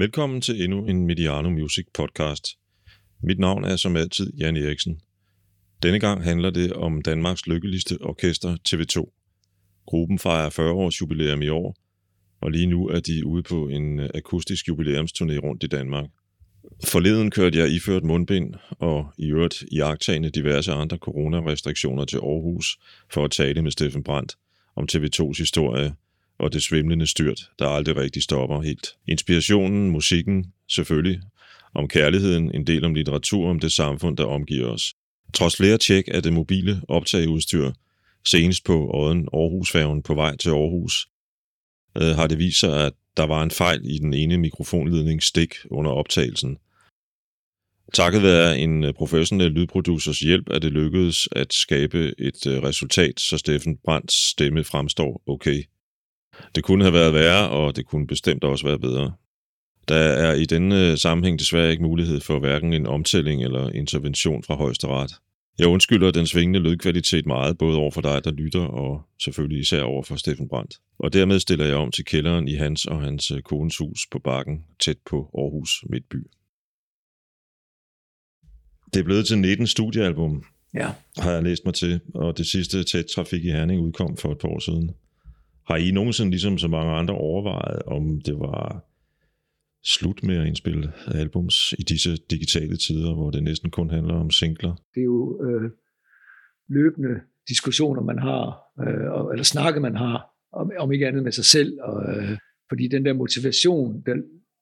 Velkommen til endnu en Mediano Music podcast. Mit navn er som altid Jan Eriksen. Denne gang handler det om Danmarks lykkeligste orkester TV2. Gruppen fejrer 40 års jubilæum i år, og lige nu er de ude på en øh, akustisk jubilæumsturné rundt i Danmark. Forleden kørte jeg iført mundbind og i øvrigt iagtagende diverse andre coronarestriktioner til Aarhus for at tale med Steffen Brandt om TV2's historie og det svimlende styrt, der aldrig rigtig stopper helt. Inspirationen, musikken, selvfølgelig, om kærligheden, en del om litteratur, om det samfund, der omgiver os. Trods flere tjek af det mobile optageudstyr, senest på Odden Aarhusfærgen på vej til Aarhus, øh, har det vist sig, at der var en fejl i den ene mikrofonledning stik under optagelsen. Takket være en øh, professionel lydproducers hjælp er det lykkedes at skabe et øh, resultat, så Steffen Brands stemme fremstår okay. Det kunne have været værre, og det kunne bestemt også være bedre. Der er i denne sammenhæng desværre ikke mulighed for hverken en omtælling eller intervention fra højesteret. Jeg undskylder den svingende lydkvalitet meget, både over for dig, der lytter, og selvfølgelig især over for Steffen Brandt. Og dermed stiller jeg om til kælderen i hans og hans kones hus på bakken, tæt på Aarhus Midtby. Det er blevet til 19 studiealbum, Ja. har jeg læst mig til, og det sidste tæt trafik i Herning udkom for et par år siden. Har I nogensinde, ligesom så mange andre, overvejet, om det var slut med at indspille albums i disse digitale tider, hvor det næsten kun handler om singler? Det er jo øh, løbende diskussioner, man har, øh, eller snakke, man har, om, om ikke andet med sig selv. Og, øh, fordi den der motivation, der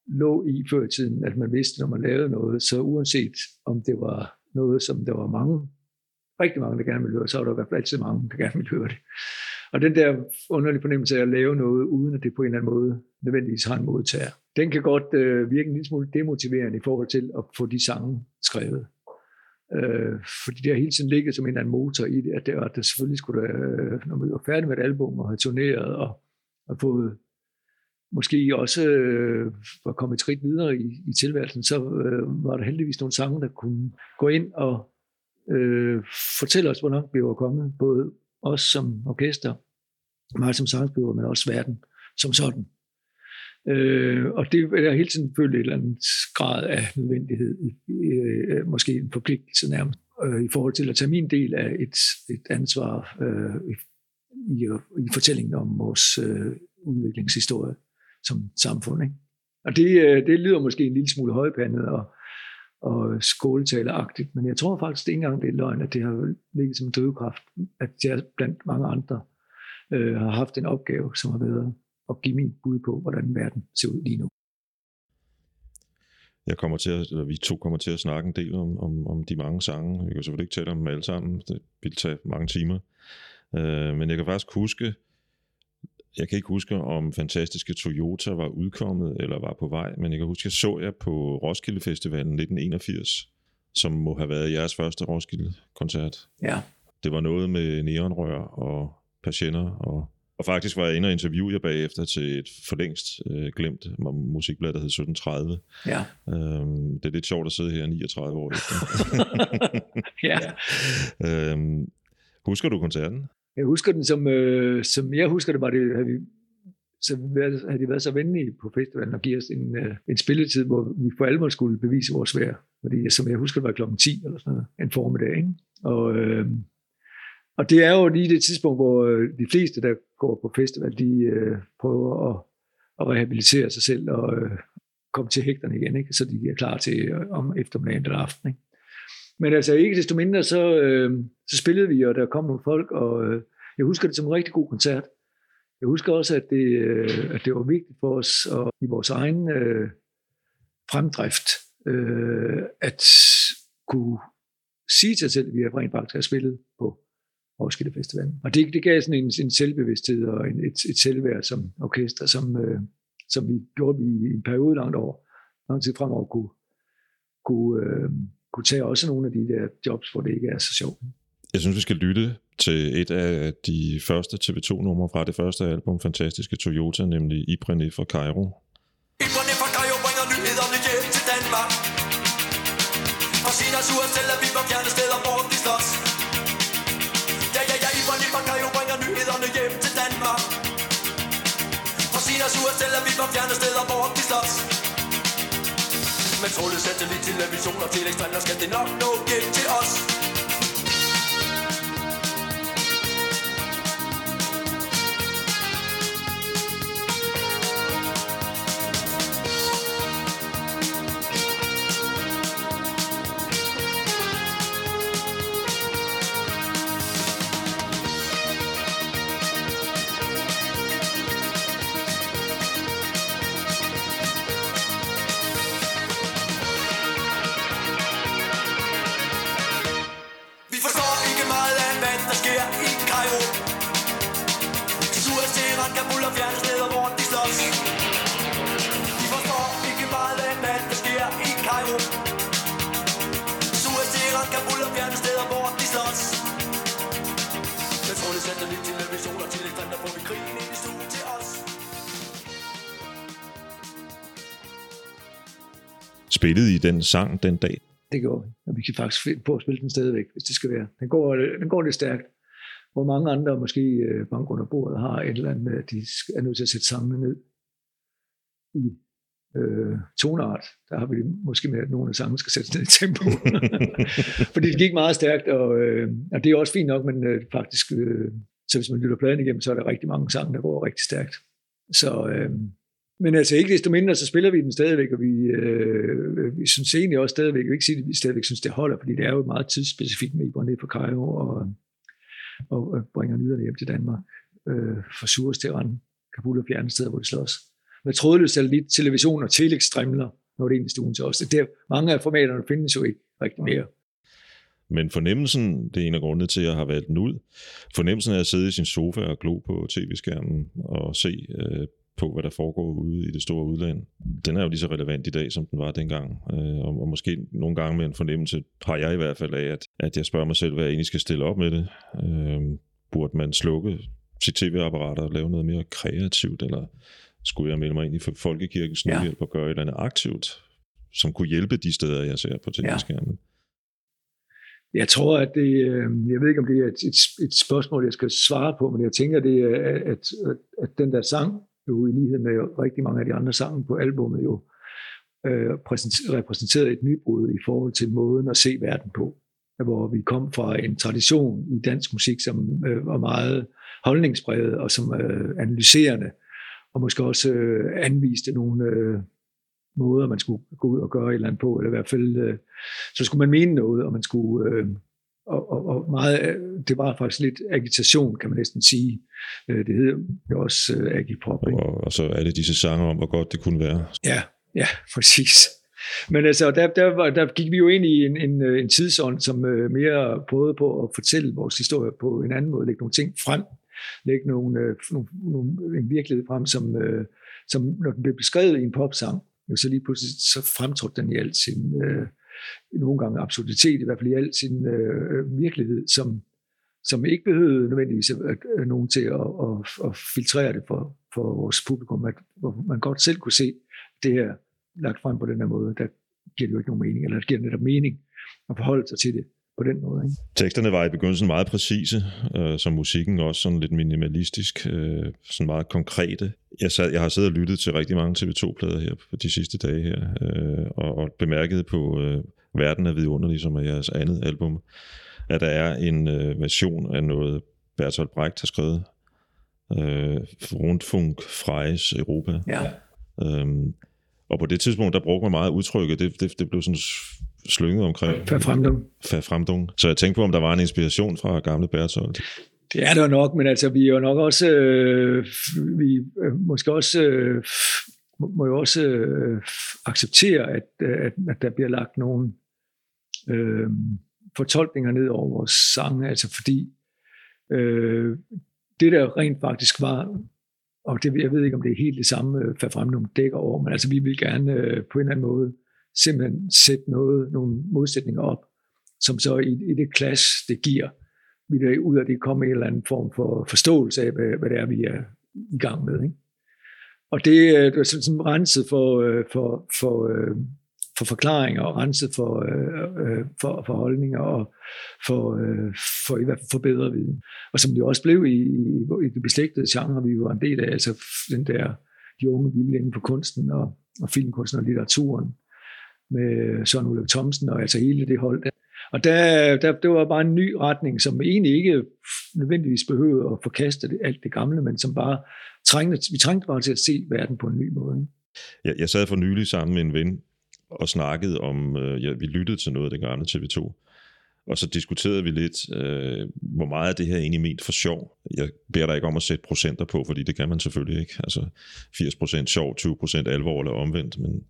lå i før i tiden, at man vidste, når man lavede noget, så uanset om det var noget, som der var mange, rigtig mange, der gerne ville høre, så var der i hvert fald altid mange, der gerne ville høre det. Og den der underlige fornemmelse af at lave noget, uden at det på en eller anden måde nødvendigvis har en modtager, den kan godt øh, virke en lille smule demotiverende i forhold til at få de sange skrevet. Øh, fordi det har hele tiden ligget som en eller anden motor i det, at det, at det selvfølgelig skulle, øh, når vi var færdige med et album og havde turneret og, og fået måske også øh, var kommet et skridt videre i, i tilværelsen, så øh, var der heldigvis nogle sange, der kunne gå ind og øh, fortælle os, hvor langt vi var kommet. Både os som orkester, mig som sangskriver, men også verden som sådan. Øh, og det er hele tiden følt et eller andet grad af nødvendighed, i, øh, måske en forpligtelse nærmest, øh, i forhold til at tage min del af et, et ansvar øh, i, i, i fortællingen om vores øh, udviklingshistorie som samfund. Ikke? Og det, øh, det lyder måske en lille smule højpandet og, og skåletaleragtigt, men jeg tror faktisk ikke engang, det er løgn, at det har ligget som drivkraft, at jeg blandt mange andre øh, har haft en opgave, som har været at give min bud på, hvordan verden ser ud lige nu. Jeg kommer til at, eller vi to kommer til at snakke en del om, om, om de mange sange. Jeg kan selvfølgelig ikke tale om dem alle sammen. Det vil tage mange timer. Øh, men jeg kan faktisk huske, jeg kan ikke huske, om Fantastiske Toyota var udkommet eller var på vej, men jeg kan huske, jeg så jer på Roskilde Festivalen 1981, som må have været jeres første Roskilde-koncert. Ja, Det var noget med neonrør og patienter, og, og faktisk var jeg inde og interviewe jer bagefter til et for længst øh, glemt musikblad, der hed 1730. ja, Øhm, det er lidt sjovt at sidde her 39 år efter. ja. øhm, husker du koncerten? Jeg husker den som, øh, som jeg husker det, var det, havde, vi, så været- havde de været så venlige på festivalen og give os en, øh, en spilletid, hvor vi for alvor skulle bevise vores værd. Fordi som jeg husker, det var klokken 10 eller sådan noget, en formiddag. Ikke? Og, øh, og det er jo lige det tidspunkt, hvor øh, de fleste, der går på festival, de øh, prøver at, at rehabilitere sig selv og øh, komme til hægterne igen, ikke? så de er klar til øh, om eftermiddagen eller aften. Ikke? Men altså ikke desto mindre, så, øh, så spillede vi, og der kom nogle folk, og øh, jeg husker det som en rigtig god koncert. Jeg husker også, at det, øh, at det var vigtigt for os, og i vores egen øh, fremdrift, øh, at kunne sige til os selv, at vi har rent faktisk har spillet på Roskilde Festival. Og det, det gav sådan en, en selvbevidsthed og en, et, et selvværd som orkester, som, øh, som vi gjorde i en periode langt over, lang tid fremover kunne, kunne, øh, kunne tage også nogle af de der jobs, hvor det ikke er så sjovt. Jeg synes, vi skal lytte til et af de første TV2-numre fra det første album, Fantastiske Toyota, nemlig Ibrene fra Cairo. Iberne fra Kajo bringer nyhederne hjem til Danmark Fra Sinas ur selv er vi på fjerne steder, hvor de slås Ja, ja, ja, Iberne fra Kajo bringer nyhederne hjem til Danmark Fra Sinas ur selv er vi på fjerne steder, hvor med trådløs satellit, television og telekstrænder skal det nok nå hjem til os? Spillede I den sang den dag? Det går vi. Og vi kan faktisk finde på at spille den stadigvæk, hvis det skal være. Den går, øh, den går lidt stærkt. Hvor mange andre, måske øh, bank under bordet, har et eller andet med, at de er nødt til at sætte sangene ned i øh, tonart. Der har vi det måske med, at nogle af sangene skal sættes ned i tempo. Fordi det gik meget stærkt, og, øh, og det er også fint nok, men øh, faktisk, øh, så hvis man lytter pladen igennem, så er der rigtig mange sange, der går rigtig stærkt. Så, øh, men altså ikke desto mindre, så spiller vi den stadigvæk, og vi, øh, øh, vi synes egentlig også stadigvæk, jeg vil ikke sige, at vi stadigvæk synes, det holder, fordi det er jo meget tidsspecifikt med, Ibrahim I går ned på Cairo og, og, og bringer nyderne hjem til Danmark. Øh, fra Sures til Rand, Kabul og fjerne steder, hvor det slås. Med trådløs satellit, television og telex-strimler, når det ind i stuen til os. Det der, mange af formaterne findes jo ikke rigtig mere. Men fornemmelsen, det er en af grundene til, at jeg har valgt den ud, fornemmelsen af at sidde i sin sofa og glo på tv-skærmen og se øh, på, hvad der foregår ude i det store udland, den er jo lige så relevant i dag, som den var dengang. Øh, og, og måske nogle gange med en fornemmelse, har jeg i hvert fald af, at, at jeg spørger mig selv, hvad jeg egentlig skal stille op med det. Øh, burde man slukke sit tv-apparat og lave noget mere kreativt, eller skulle jeg melde mig ind i Folkekirkens Ja. Nødhjælp og gøre et eller andet aktivt, som kunne hjælpe de steder, jeg ser på tv-skærmen? Jeg tror, at det, øh, jeg ved ikke, om det er et, et, et spørgsmål, jeg skal svare på, men jeg tænker, det er, at, at, at den der sang, jo i lighed med rigtig mange af de andre sange på albummet, jo øh, repræsenteret repræsenterede et nybrud i forhold til måden at se verden på. Hvor vi kom fra en tradition i dansk musik, som øh, var meget holdningsbredet og som øh, analyserende, og måske også øh, anviste nogle øh, måder, man skulle gå ud og gøre et eller andet på, eller i hvert fald, øh, så skulle man mene noget, og man skulle, øh, og, og, og meget, af- det var faktisk lidt agitation, kan man næsten sige. Øh, det hedder jo også øh, agipop, ikke? Og, og så alle disse sange om, hvor godt det kunne være. Ja, ja, præcis. Men altså, der, der, var, der gik vi jo ind i en, en, øh, en tidsånd, som øh, mere prøvede på at fortælle vores historie på en anden måde, lægge nogle ting frem, lægge nogle, øh, nogle, nogle, en virkelighed frem, som, øh, som når den blev beskrevet i en popsang, jo så lige pludselig så fremtrådte den i al sin, øh, nogle gange absurditet, i hvert fald i al sin øh, virkelighed, som, som ikke behøvede nødvendigvis at, at, at nogen til at, at, at filtrere det for, for vores publikum, at, hvor man godt selv kunne se det her lagt frem på den her måde, der giver det jo ikke nogen mening, eller det giver netop mening at forholde sig til det på den måde. Ikke? Teksterne var i begyndelsen meget præcise, øh, som musikken også sådan lidt minimalistisk, øh, sådan meget konkrete. Jeg, sad, jeg har siddet og lyttet til rigtig mange TV2-plader her på de sidste dage her, øh, og, og bemærket på øh, Verden er vidunderlig, som er jeres andet album, at der er en øh, version af noget Bertolt Brecht har skrevet, øh, Rundfunk Freies Europa. Ja. Øhm, og på det tidspunkt, der brugte man meget udtrykket, det, det, det blev sådan slynget omkring For fremdom. Fremdung. Så jeg tænkte på, om der var en inspiration fra gamle Bertolt. Det er der nok, men altså vi er jo nok også, øh, vi øh, måske også, øh, må, jo også øh, acceptere, at, at, at der bliver lagt nogle øh, fortolkninger ned over vores sange, altså fordi øh, det der rent faktisk var, og det, jeg ved ikke, om det er helt det samme, øh, nogle dækker over, men altså vi vil gerne øh, på en eller anden måde simpelthen sætte noget, nogle modsætninger op, som så i, i det clash, det giver, vil der ud af det komme en eller anden form for forståelse af, hvad, hvad det er, vi er i gang med. Ikke? Og det, øh, det er sådan, sådan renset for, øh, for, for, øh, for forklaringer og renset for, for, for holdninger og for, for i hvert fald for bedre viden. Og som det også blev i, i, i det beslægtede genre, vi var en del af, altså den der de unge vilde inden for kunsten og, og filmkunsten og litteraturen, med Søren Ulrik Thomsen og altså hele det hold der. Og der, der, det var bare en ny retning, som egentlig ikke nødvendigvis behøvede at forkaste det, alt det gamle, men som bare trængte, vi trængte bare til at se verden på en ny måde. Jeg, jeg sad for nylig sammen med en ven og snakkede om, øh, ja, vi lyttede til noget af det gamle TV2, og så diskuterede vi lidt, øh, hvor meget af det her egentlig ment for sjov. Jeg beder dig ikke om at sætte procenter på, fordi det kan man selvfølgelig ikke. Altså 80% sjov, 20% alvor eller omvendt, men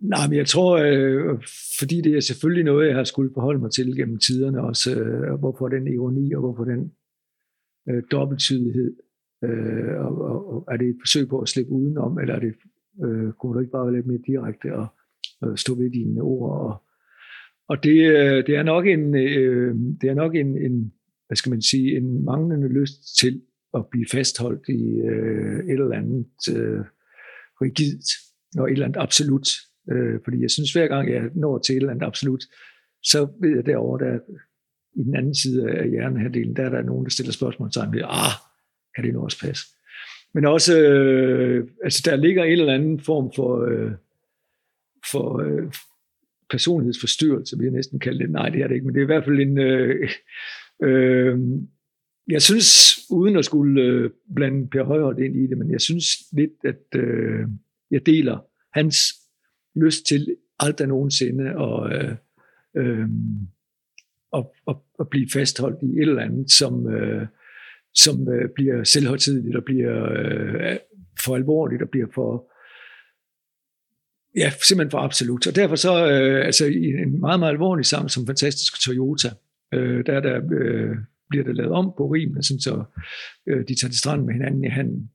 Nej, men jeg tror, øh, fordi det er selvfølgelig noget, jeg har skulle forholde mig til gennem tiderne, også øh, hvorfor den ironi og hvorfor den øh, dobbelttydighed, øh, og, og, og er det et forsøg på at slippe udenom, eller er det, øh, kunne du ikke bare være lidt mere direkte og øh, stå ved dine ord? Og, og det, øh, det er nok en, øh, det er nok en, en, hvad skal man sige, en manglende lyst til at blive fastholdt i øh, et eller andet øh, rigidt og et eller andet absolut Øh, fordi jeg synes, hver gang jeg når til et eller andet absolut, så ved jeg derovre, der i den anden side af hjernehalvdelen, der er der nogen, der stiller spørgsmål til mig, ah, kan det nu også passe? Men også, øh, altså der ligger en eller anden form for, øh, for øh, personlighedsforstyrrelse, vil jeg næsten kalde det. Nej, det er det ikke, men det er i hvert fald en... Øh, øh, jeg synes, uden at skulle øh, blande Per Højholdt ind i det, men jeg synes lidt, at øh, jeg deler hans lyst til aldrig nogensinde at, øh, øh, at, at, at blive fastholdt i et eller andet, som, øh, som øh, bliver selvhøjtidligt og bliver øh, for alvorligt og bliver for ja, simpelthen for absolut. Og derfor så, øh, altså i en meget, meget alvorlig sammen som fantastisk Toyota, øh, der, der øh, bliver det lavet om på rimene, sådan så øh, de tager til stranden med hinanden i handen,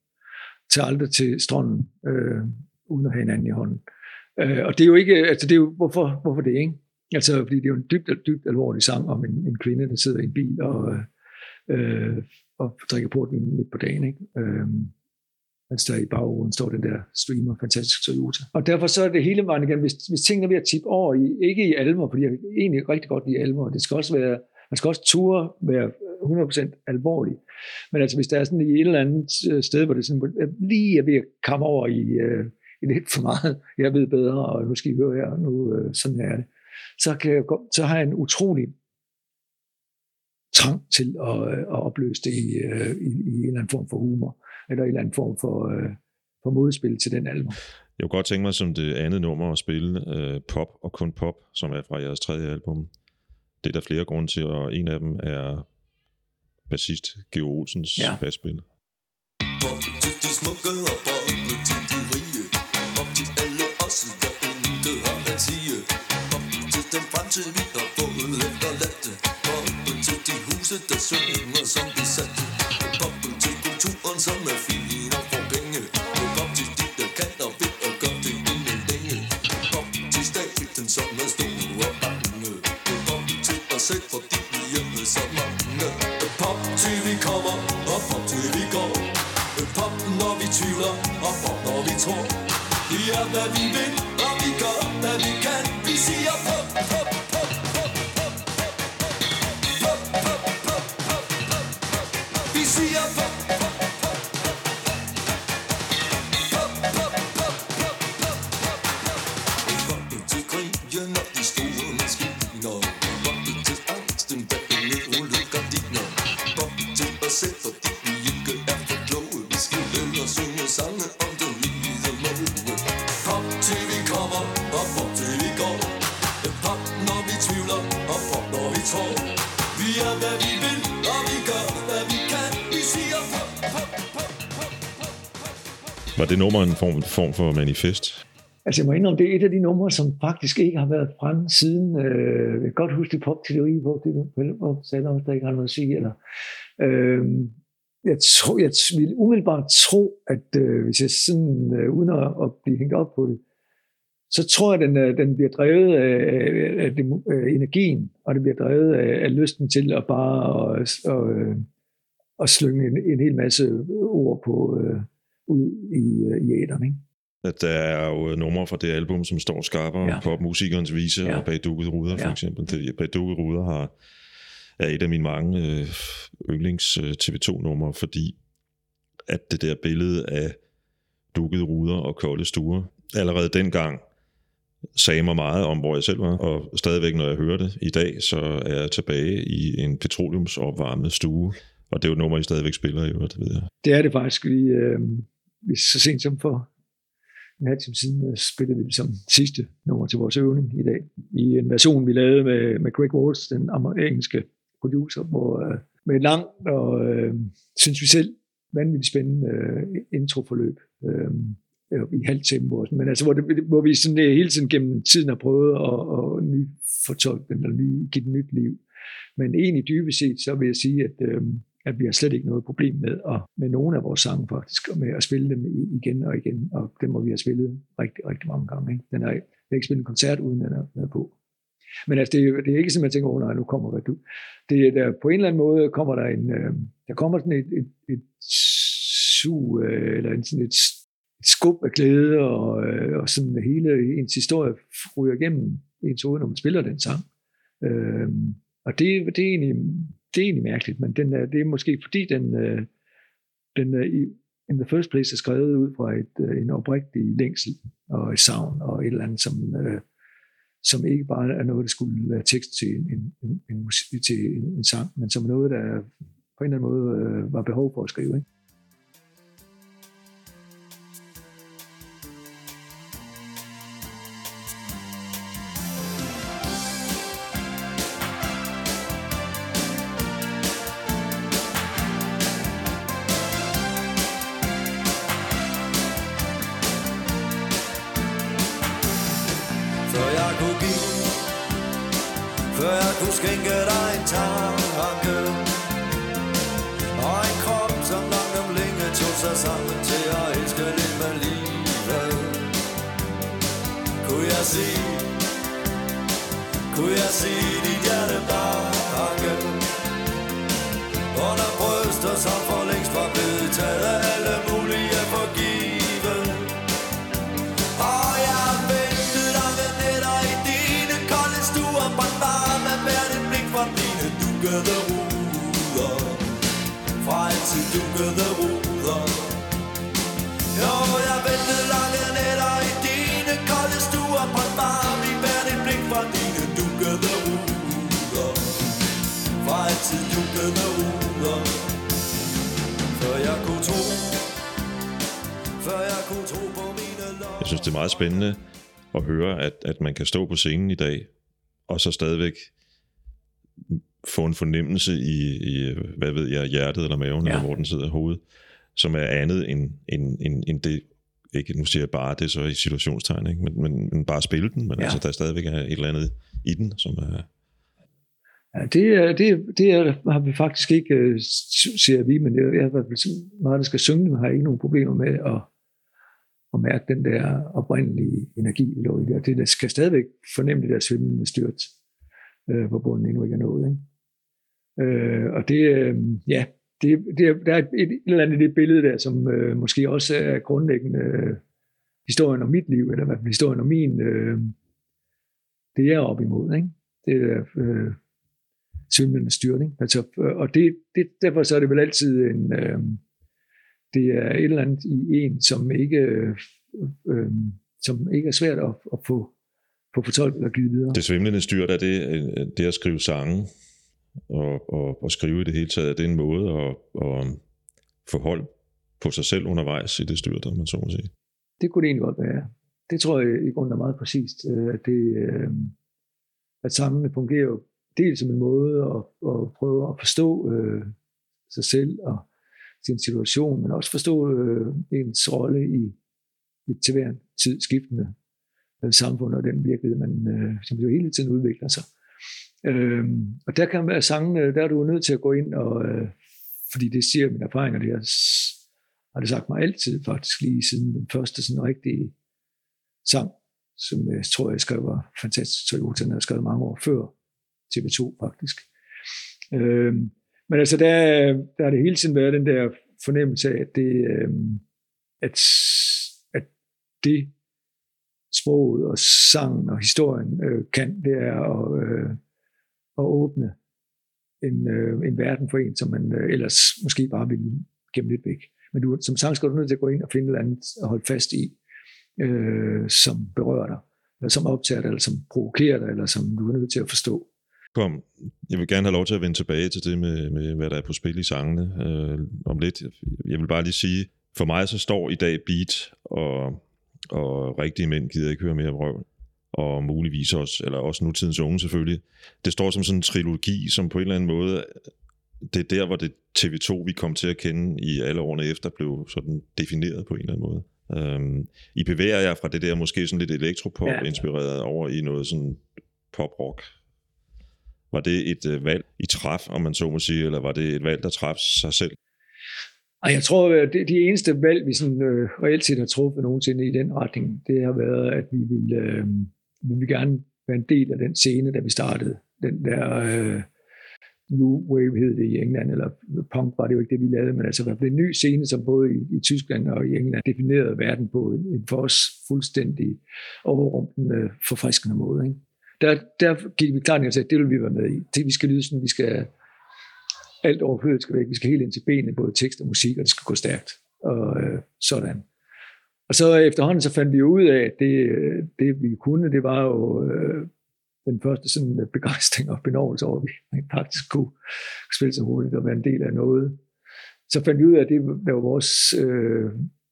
tager aldrig til stranden, øh, uden at have hinanden i hånden. Øh, Øh, og det er jo ikke, altså det er jo, hvorfor, hvorfor det ikke? Altså, fordi det er jo en dybt, dybt alvorlig sang om en, en kvinde, der sidder i en bil og, øh, øh og drikker på den midt på dagen, ikke? Øh, mens der i baggrunden står den der streamer, fantastisk Toyota. Og derfor så er det hele vejen igen, hvis, hvis tingene er ved at tippe over, i, ikke i almer, fordi jeg egentlig rigtig godt lide almer, det skal også være, man skal også ture være 100% alvorlig. Men altså hvis der er sådan i et eller andet øh, sted, hvor det sådan, lige er ved at komme over i, øh, lidt for meget, jeg ved bedre, og nu skal I høre her, nu øh, sådan er det, så, kan jeg, så har jeg en utrolig trang til at, øh, at opløse det i, øh, i, i en eller anden form for humor, eller en eller anden form for, for modspil til den album. Jeg kunne godt tænke mig som det andet nummer at spille uh, pop og kun pop, som er fra jeres tredje album. Det er der flere grunde til, og en af dem er bassist Geo Olsens ja. basspil. Pop til de smukke og pop til de den vi har fået efterladt Poppen til de huse der synger som besatte det nummer en form, form for manifest? Altså jeg må indrømme, det er et af de numre, som faktisk ikke har været fremme siden. Øh, jeg kan godt huske det popteori, hvor det hvor sagde også, der ikke har noget at sige. Eller, øh, jeg, tror, jeg vil umiddelbart tro, at øh, hvis jeg sådan, øh, uden at, at blive hængt op på det, så tror jeg, at den, øh, den bliver drevet af, af, af, af øh, energien, og det bliver drevet af, af lysten til at bare at, og, at, øh, at slynge en, en hel masse ord på, øh, ud i, øh, i æderen, ikke? At der er jo numre fra det album, som står skarpere ja. på musikernes vise ja. og bag dukket ruder, for ja. eksempel. Det, bag dukket ruder har, er et af mine mange øh, yndlings øh, TV2-numre, fordi at det der billede af dukkede ruder og kolde stuer, allerede dengang sagde mig meget om, hvor jeg selv var, og stadigvæk, når jeg hører det i dag, så er jeg tilbage i en petroleumsopvarmet stue, og det er jo et nummer, I stadigvæk spiller i øvrigt, ved jeg. Det er det faktisk. Vi, øh, så sent som for en halv time siden øh, spillede vi det som sidste nummer til vores øvning i dag. I en version, vi lavede med, med Greg Walls, den engelske producer, hvor, øh, med et langt og, øh, synes vi selv, vanvittigt spændende øh, introforløb. Øh, øh i halvt tempo. Men altså, hvor, det, hvor vi sådan, øh, hele tiden gennem tiden har prøvet at, at nyfortolke den, eller ny, give den nyt liv. Men egentlig dybest set, så vil jeg sige, at, øh, at vi har slet ikke noget problem med, at, med nogen af vores sange faktisk, og med at spille dem igen og igen, og dem må vi have spillet rigtig, rigtig mange gange. Ikke? Den er, jeg har ikke spillet en koncert, uden den er med på. Men altså, det, det er ikke sådan, at man tænker, oh, nej, nu kommer hvad du. Det er, der, på en eller anden måde kommer der en, øh, der kommer sådan et, et, et su, øh, eller en, sådan et et skub af glæde, og, øh, og sådan hele ens historie ryger igennem ens hoved, når man spiller den sang. Øh, og det, det, er egentlig, det er egentlig mærkeligt, men den er, det er måske fordi, den, øh, den er i, in the first place er skrevet ud fra et, øh, en oprigtig længsel og et savn og et eller andet, som, øh, som ikke bare er noget, der skulle være tekst til en, en, en, en, til en, en sang, men som noget, der på en eller anden måde øh, var behov for at skrive. Ikke? sammen til at elske lidt med livet Kunne jeg se, kunne jeg se dit hjerte bakke Under bryster som for længst var blevet taget af alle mulige forgivet Og jeg ventede dig ved nætter i dine kolde stuer Brændt varme med dit blik fra dine dukkede ruder. Fra altid dukkede ruder synes, det er meget spændende at høre, at, at man kan stå på scenen i dag, og så stadigvæk få en fornemmelse i, i hvad ved jeg, hjertet eller maven, ja. eller hvor den sidder i hovedet, som er andet end, end, end, end det, ikke, nu siger jeg bare, det er så i situationstegn, ikke? Men, men, men bare spille den, men ja. altså, der stadigvæk er et eller andet i den, som er... Ja, det, det, det er, har vi faktisk ikke, øh, siger vi, men jeg, jeg har meget, der skal synge, men har ikke nogen problemer med at at mærke den der oprindelige energi, vi lå i der. Det skal stadigvæk fornemme det der svimlende styrt, øh, hvor bunden endnu ikke er nået. Ikke? Øh, og det, øh, ja, det, det, der er et, et eller andet i det billede der, som øh, måske også er grundlæggende øh, historien om mit liv, eller hvad historien om min, øh, det er op imod. Ikke? Det er øh, svimlende styrning. Altså, øh, og det, det, derfor så er det vel altid en... Øh, det er et eller andet i en, som ikke, øh, øh, som ikke er svært at, at få, få fortolket og givet videre. Det svimlende styrt, er det, øh, det at skrive sange og, og, og skrive i det hele taget, er en måde at, at få hold på sig selv undervejs i det styrt, om man så må sige? Det kunne det egentlig godt være. Det tror jeg i grunden er meget præcist, øh, at, det, øh, at sangene fungerer dels som en måde at, at prøve at forstå øh, sig selv og sin situation, men også forstå øh, ens rolle i et til hver tid skiftende øh, samfund og den virkelighed, man, øh, som jo hele tiden udvikler sig. Øh, og der kan være sange, øh, der er du nødt til at gå ind, og, øh, fordi det siger mine erfaringer, det har, har det sagt mig altid faktisk, lige siden den første sådan rigtige sang, som jeg tror, jeg skrev var fantastisk. Toyota, den har skrevet mange år før TV2 faktisk. Øh, men altså, der, der har det hele tiden været den der fornemmelse af, at det, øh, at, at det sproget og sangen og historien øh, kan, det er at, øh, at åbne en, øh, en verden for en, som man øh, ellers måske bare ville gemme lidt væk. Men du, som sang skal du nødt til at gå ind og finde noget andet at holde fast i, øh, som berører dig. eller som optager dig, eller som provokerer dig, eller som du er nødt til at forstå. Kom, jeg vil gerne have lov til at vende tilbage til det med, med hvad der er på spil i sangene øh, om lidt. Jeg vil bare lige sige, for mig så står i dag beat og, og rigtige mænd gider ikke høre mere vrøvl og muligvis også, eller også nutidens unge selvfølgelig. Det står som sådan en trilogi, som på en eller anden måde, det er der, hvor det TV2, vi kom til at kende i alle årene efter, blev sådan defineret på en eller anden måde. Um, I bevæger jer fra det der måske sådan lidt elektropop-inspireret ja. over i noget sådan pop-rock. Var det et uh, valg, I traf, om man så må sige, eller var det et valg, der traf sig selv? Ej, jeg tror, at det, de eneste valg, vi sådan, øh, reelt set har truffet nogensinde i den retning, det har været, at vi ville, øh, vi vil gerne være en del af den scene, da vi startede. Den der øh, New Wave hed det i England, eller punk var det jo ikke det, vi lavede, men altså det en ny scene, som både i, i Tyskland og i England definerede verden på en, en for os fuldstændig overrumplende, forfriskende måde. Ikke? Der, der gik vi klart ned og sagde, at det vil vi være med i. Det, vi skal lyde sådan, vi skal alt overflødigt skal væk. Vi skal helt ind til benet, både tekst og musik, og det skal gå stærkt. Og øh, sådan. Og så efterhånden så fandt vi ud af, at det, det vi kunne, det var jo øh, den første sådan øh, begejstring og benovelse over, at vi faktisk kunne spille så hurtigt og være en del af noget. Så fandt vi ud af, at det var vores øh,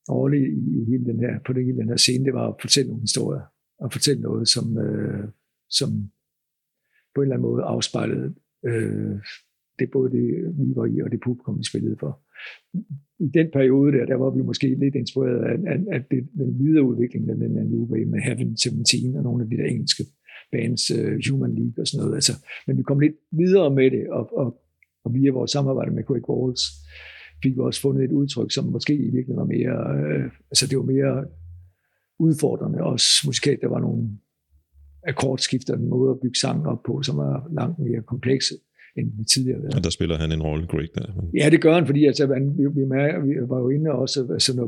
årlige i hele den her, på den, hele den her scene, det var at fortælle nogle historier, og fortælle noget, som, øh, som på en eller anden måde afspejlede øh, det både det, vi var i, og det publikum, vi spillede for. I den periode der, der var vi måske lidt inspireret af, af, af det, den videre udvikling af den der New Wave med Heaven 17 og nogle af de der engelske bands, uh, Human League og sådan noget. Altså, men vi kom lidt videre med det, og, og, og via vores samarbejde med Craig Walls fik vi også fundet et udtryk, som måske i virkeligheden var mere, øh, altså det var mere udfordrende også musikalt. Der var nogle akkordskifter, en måde at bygge sangen op på, som var langt mere komplekse end tidligere været. Og der spiller han en rolle, Greg, der. Ja, det gør han, fordi altså, man, vi, vi, vi var jo inde også, altså, når,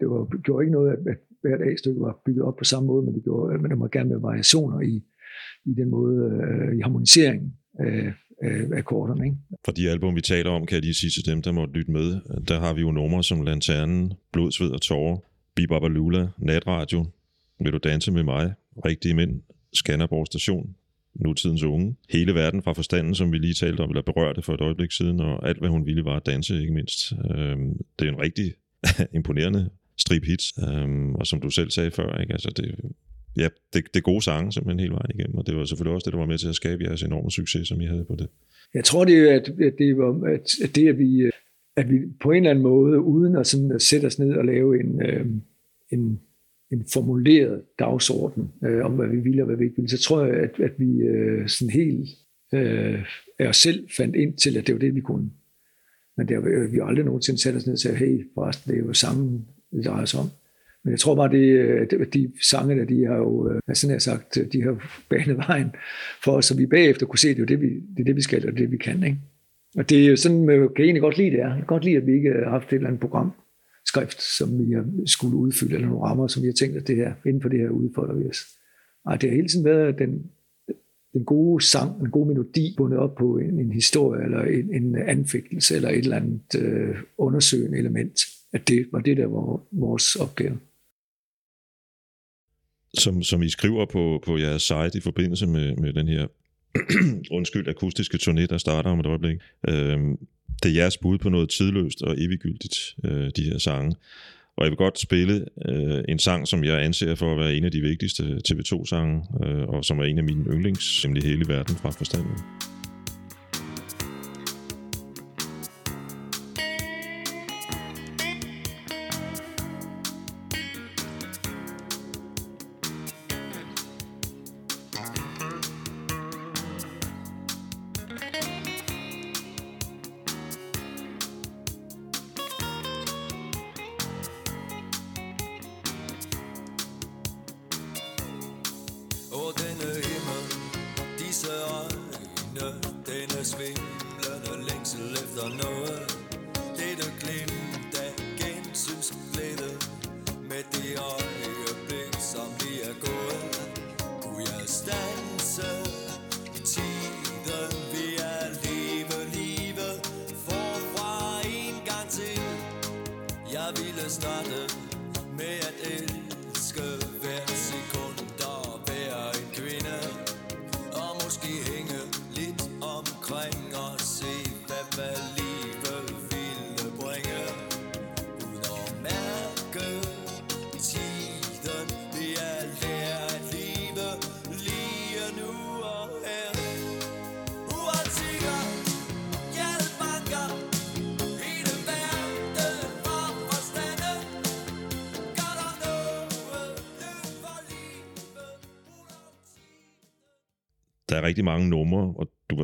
det var, gjorde ikke noget, at, at hvert A-stykke var bygget op på samme måde, men det gjorde, men der må gerne være variationer i, i den måde, øh, i harmoniseringen af, af akkorderne. Ikke? For de album, vi taler om, kan jeg lige sige til dem, der måtte lytte med, der har vi jo numre som Lanternen, Blod, Sved og Tårer, Bibaba Lula, Natradio, Vil du danse med mig, Rigtige Mænd, Skanderborg Station, nutidens unge. Hele verden fra forstanden, som vi lige talte om, eller berørte for et øjeblik siden, og alt, hvad hun ville, var at danse, ikke mindst. Øhm, det er en rigtig imponerende strip hits, øhm, og som du selv sagde før, ikke? Altså det, ja, det, det er gode sange simpelthen hele vejen igennem, og det var selvfølgelig også det, der var med til at skabe jeres enorme succes, som I havde på det. Jeg tror, det er, at, at det var, at det, at vi, at vi på en eller anden måde, uden at, sådan at sætte os ned og lave en, øh, en en formuleret dagsorden øh, om, hvad vi ville og hvad vi ikke ville, så tror jeg, at, at vi øh, sådan helt øh, af os selv fandt ind til, at det var det, vi kunne. Men det har vi øh, aldrig nogensinde sat os ned og sagde, hey, forresten, det er jo sammen, det drejer sig om. Men jeg tror bare, det, at de sange der, de har jo, øh, sådan jeg sagt, øh, de har banet vejen for os, så vi bagefter kunne se, at det er det, vi, det, er det, vi skal, og det, er det, vi kan. Ikke? Og det er jo sådan, man kan egentlig godt lide det er. Jeg kan godt lide, at vi ikke har haft et eller andet program, skrift, som vi skulle udfylde, eller nogle rammer, som vi har tænkt, at det her, inden for det her udfolder vi os. Og det har hele tiden været den, den gode sang, en god melodi, bundet op på en, en historie, eller en, en anfægtelse, eller et eller andet øh, undersøgende element. At det var det, der var vores opgave. Som, som I skriver på, på jeres site i forbindelse med, med den her undskyld, akustiske turné, der starter om et øjeblik. øh, det er jeres bud på noget tidløst og eviggyldigt, øh, de her sange. Og jeg vil godt spille øh, en sang, som jeg anser for at være en af de vigtigste TV2-sange, øh, og som er en af mine yndlings, nemlig hele verden fra forstanden.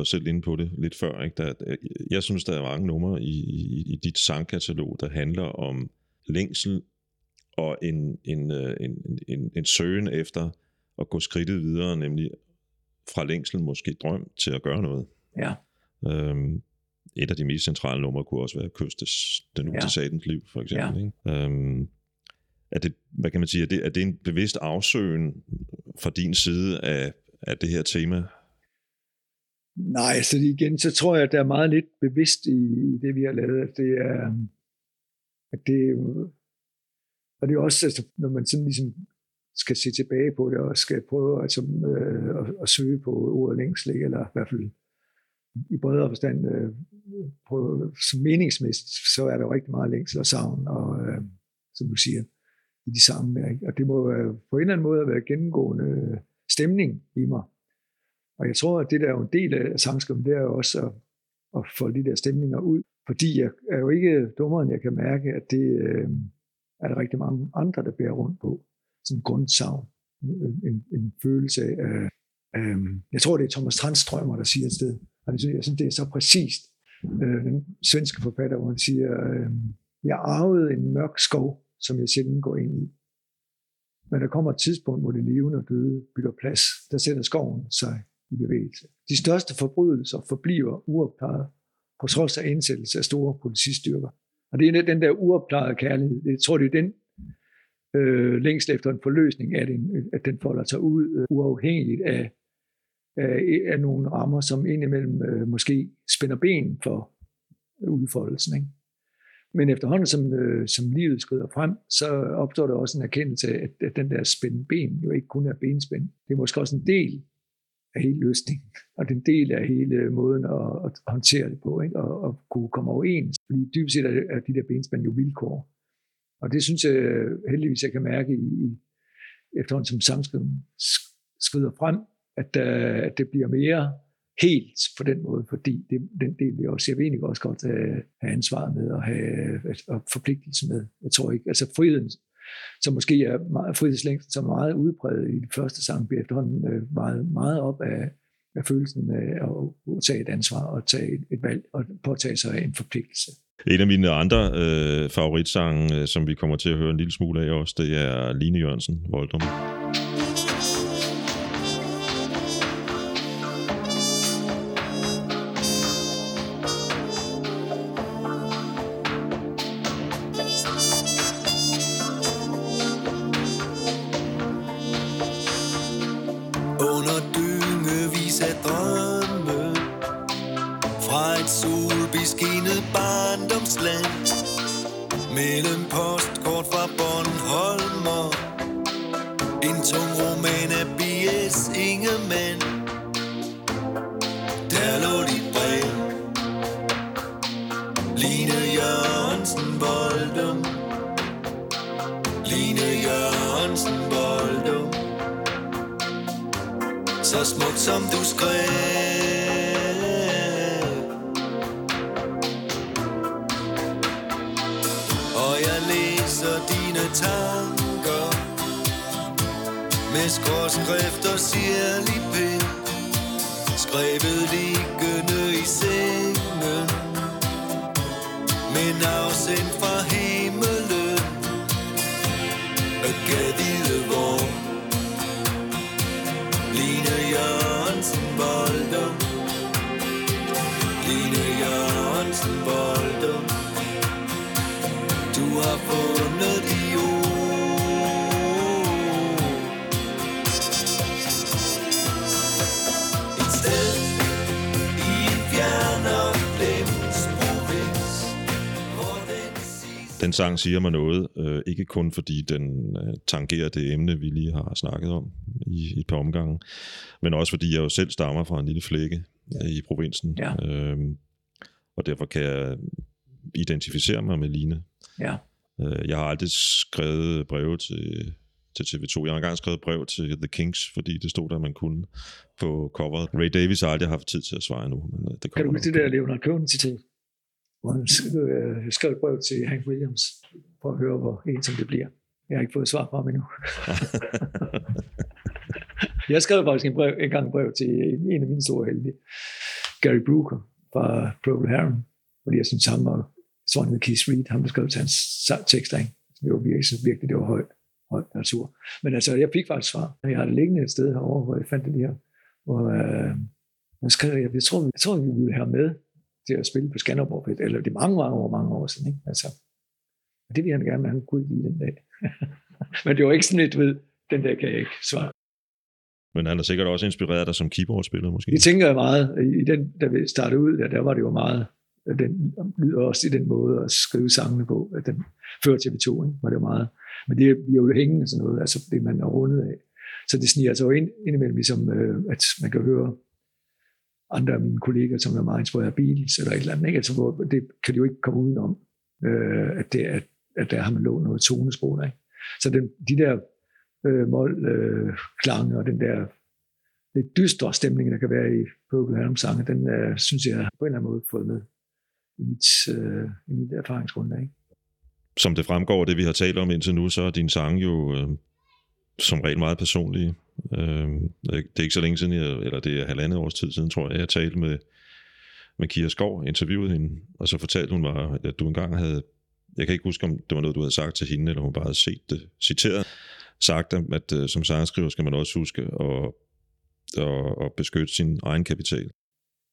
Var selv inde på det lidt før. Ikke? Der, jeg synes, der er mange numre i, i, i dit sangkatalog, der handler om længsel og en, en, øh, en, en, en søgen efter at gå skridtet videre, nemlig fra længsel måske drøm til at gøre noget. Ja. Øhm, et af de mest centrale numre kunne også være Kystes, Den ud Ja. til satans liv, for eksempel. Ja. Ikke? Øhm, er det, hvad kan man sige, er det, er det en bevidst afsøgen fra din side af, af det her tema? Nej, så igen, så tror jeg, at der er meget lidt bevidst i, i det, vi har lavet, at det er, at det er jo- og det er også, altså, når man sådan ligesom skal se tilbage på det, og skal prøve altså, øh, at, at, søge på ordet længsel, eller i hvert fald i bredere forstand, øh, prøve, som meningsmæssigt, så er der jo rigtig meget længsel og savn, og øh, som du siger, i de samme. ikke? og det må øh, på en eller anden måde være gennemgående øh, stemning i mig, og jeg tror, at det der er jo en del af sangskriven, det er jo også at, at få de der stemninger ud. Fordi jeg er jo ikke dummere, end jeg kan mærke, at det øh, er der rigtig mange andre, der bærer rundt på. Sådan en grundsavn. En, en, en følelse af... Øh, jeg tror, det er Thomas Tranströmer, der siger et sted. Og det synes jeg synes, det er så præcist. Øh, den svenske forfatter, hvor han siger, øh, jeg arvede en mørk skov, som jeg sjældent går ind i. Men der kommer et tidspunkt, hvor det levende og døde bytter plads. Der sætter skoven sig i bevægelse. De største forbrydelser forbliver uopklaret på trods af indsættelse af store politistyrker. Og det er den der uopklarede kærlighed. Jeg tror, det er den øh, længst efter en forløsning, at den, at den folder sig ud øh, uafhængigt af, af, af nogle rammer, som indimellem øh, måske spænder ben for udfoldelsen. Ikke? Men efterhånden, som, øh, som livet skrider frem, så opstår der også en erkendelse af, at, at den der spændende ben jo ikke kun er benspænd. Det er måske også en del af hele løsningen, og den del af hele måden at, at håndtere det på, ikke? Og, og kunne komme overens. Fordi dybest set er, det- er de der benspænd jo vilkår. Og det synes jeg heldigvis, jeg kan mærke i, i efterhånden som samskriven skrider frem, at, uh, at det bliver mere helt på den måde, fordi det, den del vil også, jeg vil egentlig også godt have, have ansvaret med og have og forpligtelse med. Jeg tror ikke, altså friheden, som måske er meget, frihedslængden, som er meget udbredt i den første sang, bliver efterhånden øh, meget, meget op af, af følelsen øh, af at tage et ansvar og tage et, et valg og påtage sig en forpligtelse. En af mine andre øh, favoritsange, øh, som vi kommer til at høre en lille smule af også, det er Line Jørgensen, Voldum. Skråskrift og sirlig pind Skrevet liggende i sengen. Men afsendt fra himmel Den sang siger mig noget, øh, ikke kun fordi den øh, tangerer det emne, vi lige har snakket om i, i et par omgange, men også fordi jeg jo selv stammer fra en lille flække øh, i provinsen. Ja. Øhm, og derfor kan jeg identificere mig med Line. Ja. Øh, jeg har aldrig skrevet breve til, til TV2. Jeg har engang skrevet brev til The Kings, fordi det stod der, man kunne på coveret. Ray Davis har aldrig haft tid til at svare nu. Men øh, det Kan du huske det der Leonard Cohen citat? Hvor han øh, skrev et brev til Hank Williams, for at høre, hvor ensom det bliver. Jeg har ikke fået svar fra ham endnu. jeg skrev faktisk en, brev, en gang brev til en af mine store helte, Gary Brooker fra Procol Harum, fordi jeg synes, ham og jeg tror, han hed Keith Reed, ham der skrev til hans tekster, ikke? Det var virkelig, synes virkelig, det var højt, højt natur. Men altså, jeg fik faktisk svar. Jeg har det liggende et sted herovre, hvor jeg fandt det her, hvor øh, jeg skrev, jeg, jeg, tror, jeg tror, vi ville have med til at spille på Skanderborg, eller det er mange, mange år, mange år siden, ikke? Altså, og det ville han gerne, men han kunne ikke lide den dag. men det var ikke sådan et ved, den dag kan jeg ikke svare. Men han har sikkert også inspireret dig som keyboardspiller, måske. Det tænker jeg meget, i den, da vi startede ud, der, der var det jo meget, den lyder også i den måde at skrive sangene på, at den før TV2, ikke, var det jo meget. Men det bliver jo hængende sådan noget, altså det man er rundet af. Så det sniger altså ind, indimellem, ligesom, øh, at man kan høre andre af mine kolleger, som er meget inspireret af Beatles eller et eller andet, ikke? Altså, hvor det kan de jo ikke komme udenom, øh, at, det, at, at der har man lånt noget tonesprog. Ikke? Så den, de der øh, mål, øh, og den der lidt dystre stemning, der kan være i Purple Harum sange, den øh, synes jeg på en eller anden måde fået med i mit, øh, i mit erfaringsgrundlag. Ikke? Som det fremgår af det, vi har talt om indtil nu, så er din sang jo øh, som regel meget personlige. Øh, det er ikke så længe siden, jeg, eller det er halvandet års tid siden, tror jeg, jeg talte med, med Kira Skov, interviewede hende, og så fortalte hun mig, at du engang havde, jeg kan ikke huske, om det var noget, du havde sagt til hende, eller hun bare havde set det citeret, sagt, at øh, som sangskriver skal man også huske at, at, at beskytte sin egen kapital.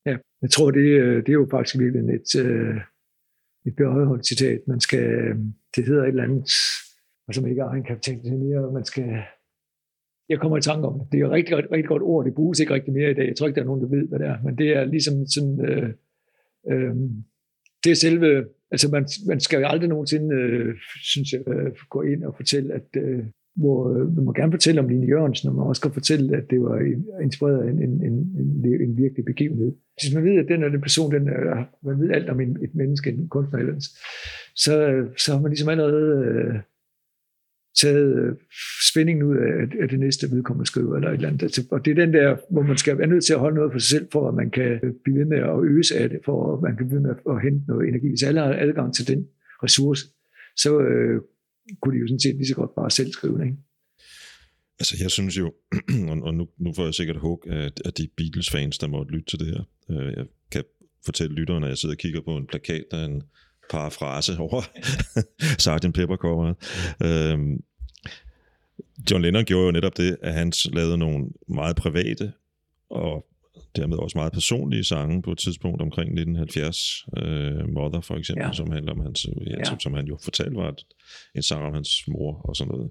Ja, jeg tror, det, øh, det er jo faktisk virkelig et, øh, et behøjeholdt citat. Man skal, det hedder et eller andet, og som ikke er egen kapital, til mere, man skal, jeg kommer i tanke om det. Det er et rigtig, rigtig, rigtig godt ord, det bruges ikke rigtig mere i dag. Jeg tror ikke, der er nogen, der ved, hvad det er, men det er ligesom sådan, øh, øh, det er selve, altså man, man skal jo aldrig nogensinde, øh, synes jeg, øh, gå ind og fortælle, at øh, hvor øh, man må gerne fortælle om Line Jørgensen, og man også kan fortælle, at det var inspireret af en, en, en, en, en virkelig begivenhed. Hvis man ved, at den er den person, den er, man ved alt om en, et menneske, en kunstner så, øh, så har man ligesom allerede øh, taget øh, spændingen ud af, af det næste vedkommende skriver, eller et eller andet. Altså, og det er den der, hvor man skal være nødt til at holde noget for sig selv, for at man kan blive ved med at øse af det, for at man kan blive ved med at hente noget energi. Hvis alle har adgang til den ressource, så øh, kunne de jo sådan set lige så godt bare selv skrive det. Ikke? Altså, jeg synes jo, og og nu, nu får jeg sikkert hug af, de Beatles-fans, der måtte lytte til det her. Øh, jeg kan fortælle lytterne, at jeg sidder og kigger på en plakat, der er en parafrase over Sgt. Pepper-coveret. Øhm, John Lennon gjorde jo netop det, at han lavede nogle meget private og dermed også meget personlige sange på et tidspunkt omkring 1970. Øh, Mother for eksempel, ja. Ja. som handler om hans, ja, Ja. som, som han jo fortalte var et, en sang om hans mor og sådan noget.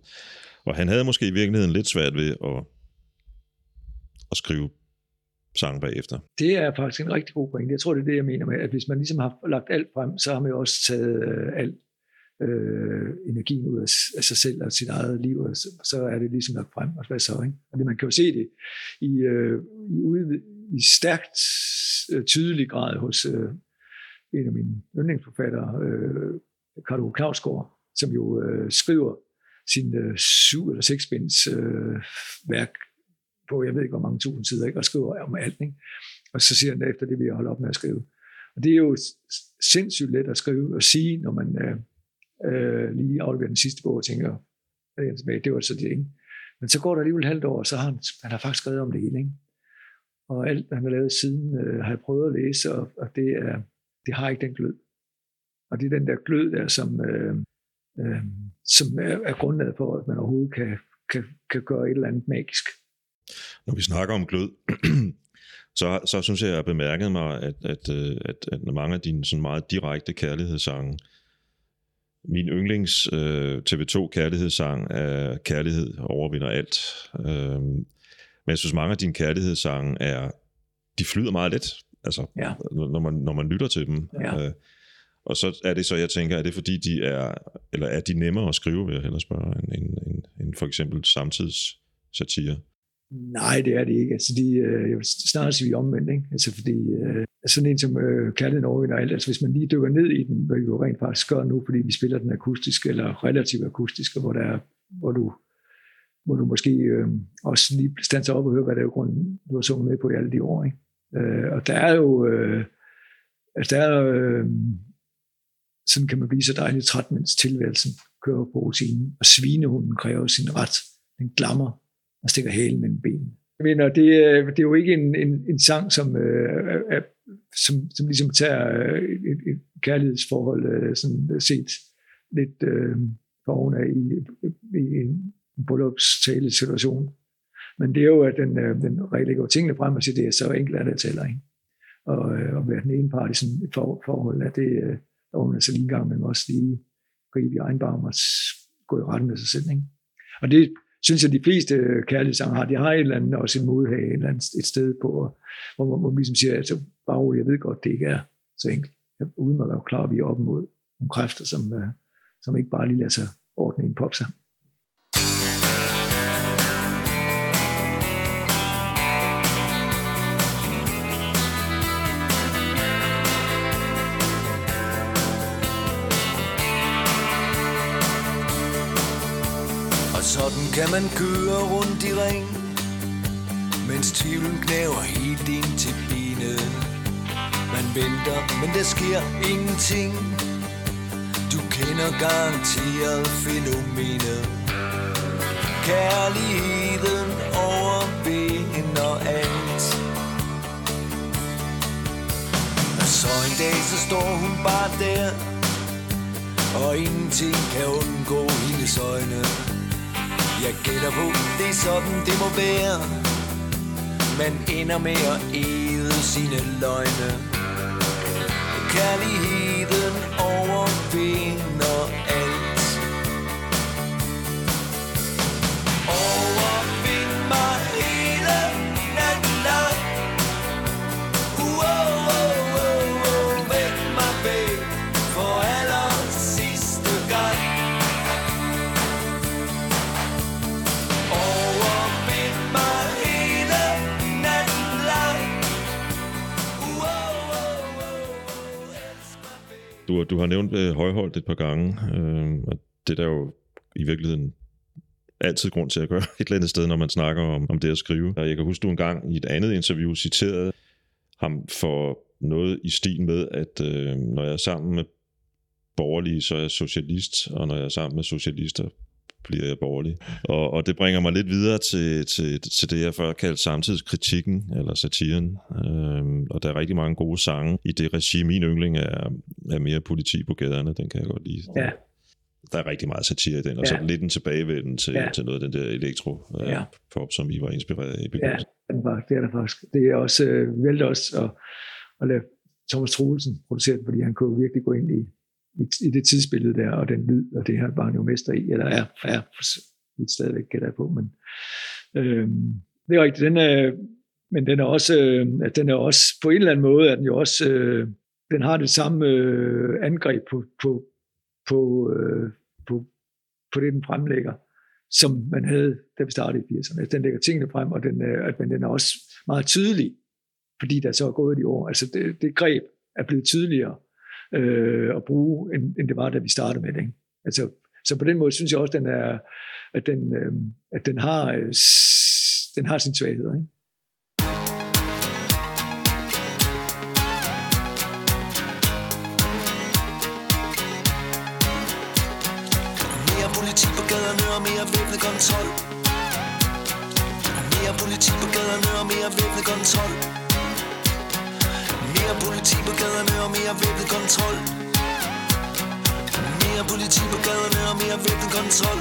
Og han havde måske i virkeligheden lidt svært ved at, at skrive sang bagefter. Det er faktisk en rigtig god pointe. Jeg tror, det er det, jeg mener med, at hvis man ligesom har lagt alt frem, så har man jo også taget øh, alt øh, energien ud af, af sig selv og sit eget liv, og så, så er det ligesom lagt frem. Og hvad så, ikke? Og det, man kan jo se det i, øh, i, ude, i stærkt øh, tydelig grad hos øh, en af mine yndlingsforfattere, øh, Karl Ove som jo øh, skriver sin øh, syv eller seksbinds øh, værk på, jeg ved ikke hvor mange tusind sider, ikke? og skriver om alt. Ikke? Og så siger han efter det, vil jeg holde op med at skrive. Og det er jo sindssygt let at skrive og sige, når man øh, øh, lige afleverer den sidste bog og tænker, er det var så det, ikke? Men så går der alligevel et halvt år, og så har han, han har faktisk skrevet om det hele. Ikke? Og alt, han har lavet siden, øh, har jeg prøvet at læse, og, og det, er, det har ikke den glød. Og det er den der glød der, som, øh, øh, som er, er grundlaget for, at man overhovedet kan, kan, kan gøre et eller andet magisk. Når vi snakker om glød, så, så synes jeg, jeg har bemærket mig, at, at, øh, at, at mange af dine sådan meget direkte kærlighedssange, min yndlings øh, TV2 kærlighedssang er Kærlighed overvinder alt. Øh, men jeg synes, mange af dine kærlighedssange er, de flyder meget let, altså, Ja. når, man, når man lytter til dem. Ja. Øh, og så er det så, jeg tænker, er det fordi, de er, eller er de nemmere at skrive, vil jeg hellere spørge, end, end, end, end for eksempel samtids satire? Nej, det er det ikke. Altså, de, øh, jeg vil snarere sige, vi er omvendt. Ikke? Altså, fordi øh, sådan en som øh, Kærligheden overvinder alt, altså hvis man lige dykker ned i den, hvad vi jo rent faktisk gør nu, fordi vi spiller den akustisk, eller relativt akustisk, hvor, der er, hvor du hvor du måske øh, også lige standser op og hører, hvad det er grund, du har sunget med på i alle de år. Ikke? Øh, og der er jo, øh, altså der er, øh, sådan kan man blive så dejligt træt, mens tilværelsen kører på rutinen, og svinehunden kræver sin ret. Den glammer og stikker halen mellem benene. Jeg mener, det, øh, det er jo ikke en, en, en sang, som, øh, er, som, som ligesom tager øh, et, et kærlighedsforhold øh, sådan set lidt øh, for oven af i, i en bryllupstale situation. Men det er jo, at den, øh, den lægger tingene frem og siger, det er så enkelt, at det tæller. Ikke? Og, øh, og være den ene part i sådan et for, forhold, at det, øh, der man altså lige en gang, men også lige gribe i egen barm og gå i retten med sig selv. Ikke? Og det synes jeg, de fleste øh, kærlighedssange har. De har et eller andet, også en modhag et, eller andet, et sted på, hvor man, hvor man ligesom siger, altså, bare jeg ved godt, det ikke er så enkelt. Uden at være klar, at vi er op mod nogle kræfter, som, øh, som ikke bare lige lader sig ordne i en popsang. Kan man køre rundt i ring Mens tvivlen knæver helt ind til benet Man venter, men der sker ingenting. Du kender garanteret fænomenet. Kærligheden overvinder alt. Og så en dag, så står hun bare der Og ingenting kan undgå hendes øjne jeg gætter på, det er sådan det må være. Man ender med at æde sine løgne. Kærlighed væk nævnt øh, højholdt et par gange, øh, og det er der jo i virkeligheden altid grund til at gøre et eller andet sted, når man snakker om, om det at skrive. Og jeg kan huske, du engang i et andet interview citerede ham for noget i stil med, at øh, når jeg er sammen med borgerlige, så er jeg socialist, og når jeg er sammen med socialister, bliver jeg borgerlig. Og, og det bringer mig lidt videre til, til, til det, jeg før kaldte samtidskritikken, eller satiren. Øhm, og der er rigtig mange gode sange i det regi. Min yndling er, er mere politi på gaderne, den kan jeg godt lide. Ja. Der er rigtig meget satire i den, og så Ja. lidt en tilbagevenden til, Ja. til noget af den der elektro øh, Ja. pop, som I var inspireret af i Ja, begyndelsen. den var, det er der faktisk. Det er også, øh, vi valgte også at, at lade Thomas Troelsen producere den, fordi han kunne virkelig gå ind i, i, i det tidsbillede der, og den lyd, og det her var han jo mester i, eller er, er lidt stadigvæk gætter jeg på, men øh, det er rigtigt, den er, men den er også, øh, at den er også, på en eller anden måde, er den jo også, øh, den har det samme øh, angreb på, på, på, øh, på, på det, den fremlægger, som man havde, da vi startede i 80'erne. Altså, den lægger tingene frem, og den, er- at, men den er også meget tydelig, fordi der så er gået de år. Altså det, det greb er blevet tydeligere øh, at bruge, end, end det var, da vi startede med det. Ikke? Altså, så på den måde synes jeg også, den er, at den, øh, at den har, øh, den har sin svaghed. Ikke? Mere politi på gaderne og mere væbnet kontrol Mere politi på gaderne og mere væbnet kontrol mere politi på gaderne og mere væbnet kontrol. Mere politi på gaderne og mere væbnet kontrol.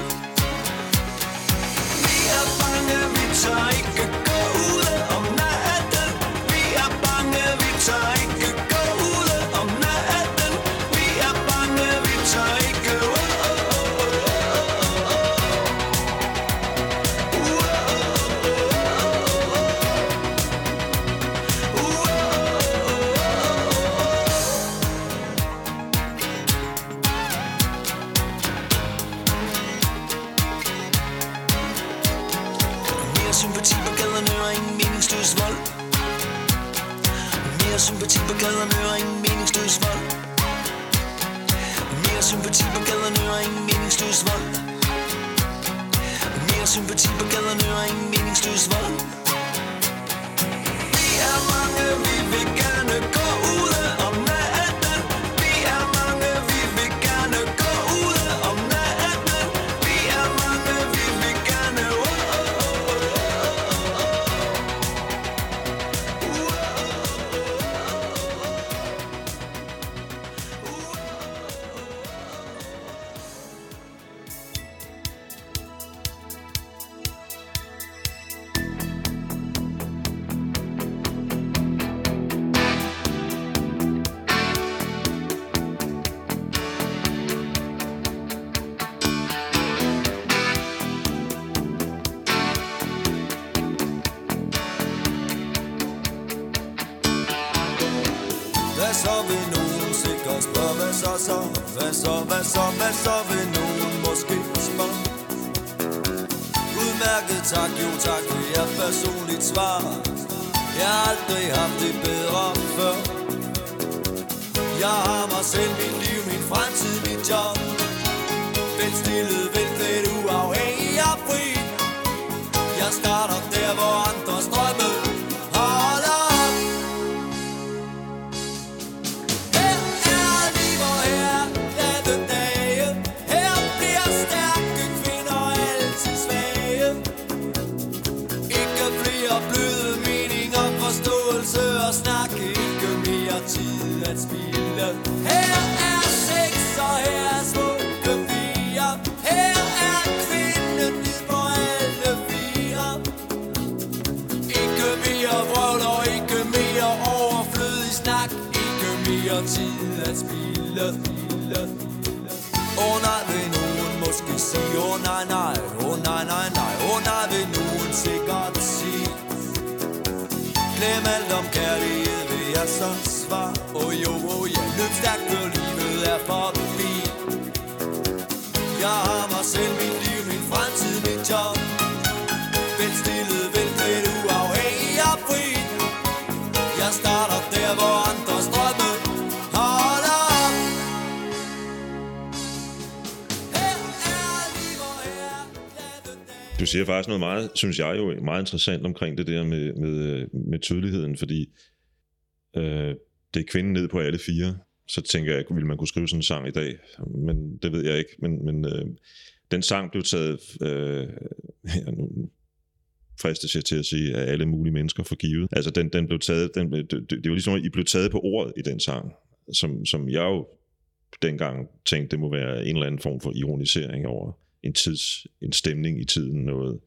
Vi er bange, vi tør ikke gå ud af Jeg har mig selv, mit liv, min fremtid, mit job. Vel stillet, velklædt, uafhængig og fri Jeg starter der, hvor andres drømme holder op. Her er liv, og her er Du siger faktisk noget meget, synes jeg jo, meget interessant omkring det der med, med, med tydeligheden, fordi øh, det er kvinden ned på alle fire. Så tænker jeg, ville man kunne skrive sådan en sang i dag? Men det ved jeg ikke. Men, men øh, den sang blev taget, øh, ja, nu fristes jeg til at sige, af alle mulige mennesker for givet. Altså den, den blev taget, den, det, det, det var ligesom, at I blev taget på ordet i den sang, som, som jeg jo dengang tænkte, det må være en eller anden form for ironisering over en tids, en stemning i tiden, noget.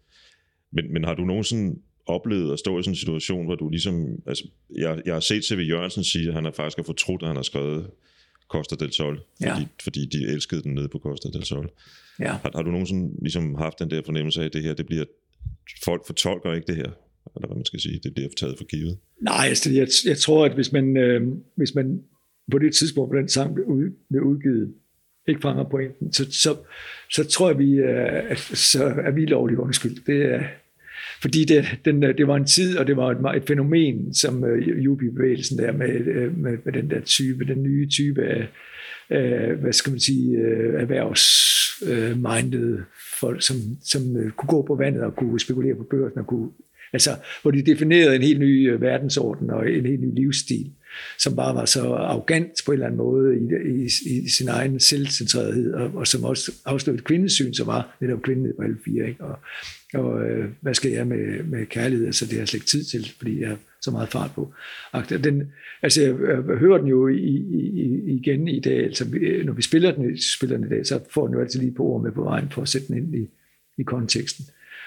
Men, men har du nogensinde oplevet at stå i sådan en situation, hvor du ligesom, altså, jeg, jeg har set C.V. Jørgensen sige, at han har faktisk har fortrudt, at han har skrevet Costa del Sol, fordi, Ja. fordi de elskede den nede på Costa del Sol. Ja. Har, har du nogensinde ligesom haft den der fornemmelse af, at det her, det bliver, folk fortolker ikke det her, eller hvad man skal sige, det bliver taget for givet? Nej, altså, jeg, jeg tror, at hvis man, øh, hvis man på det tidspunkt, hvor den sang blev, ud, blev udgivet, ikke fanger pointen, så, så, så tror jeg, vi, øh, at, så er vi lovligt undskyldt. Det er, fordi det, den, øh, det var en tid, og det var et, et fænomen, som øh, Jubi-bevægelsen der med, øh, med, med den der type, den nye type af, øh, hvad skal man sige, øh, erhvervsmindede øh, folk, som, som øh, kunne gå på vandet og kunne spekulere på børsen og kunne Altså, hvor de definerede en helt ny øh, verdensorden og en helt ny livsstil, som bare var så arrogant på en eller anden måde i, i, i sin egen selvcentrerethed, og, og som også afslørede et kvindesyn, som var netop kvinden på alle fire. Ikke? Og, og øh, hvad skal jeg med, med kærlighed? Altså, det har jeg slet ikke tid til, fordi jeg har så meget fart på. Den, altså, jeg, jeg hører den jo i, i, igen i dag. Altså, når vi spiller den, spiller den i dag, så får den jo altid lige på ord med på vejen for at sætte den ind i, i konteksten.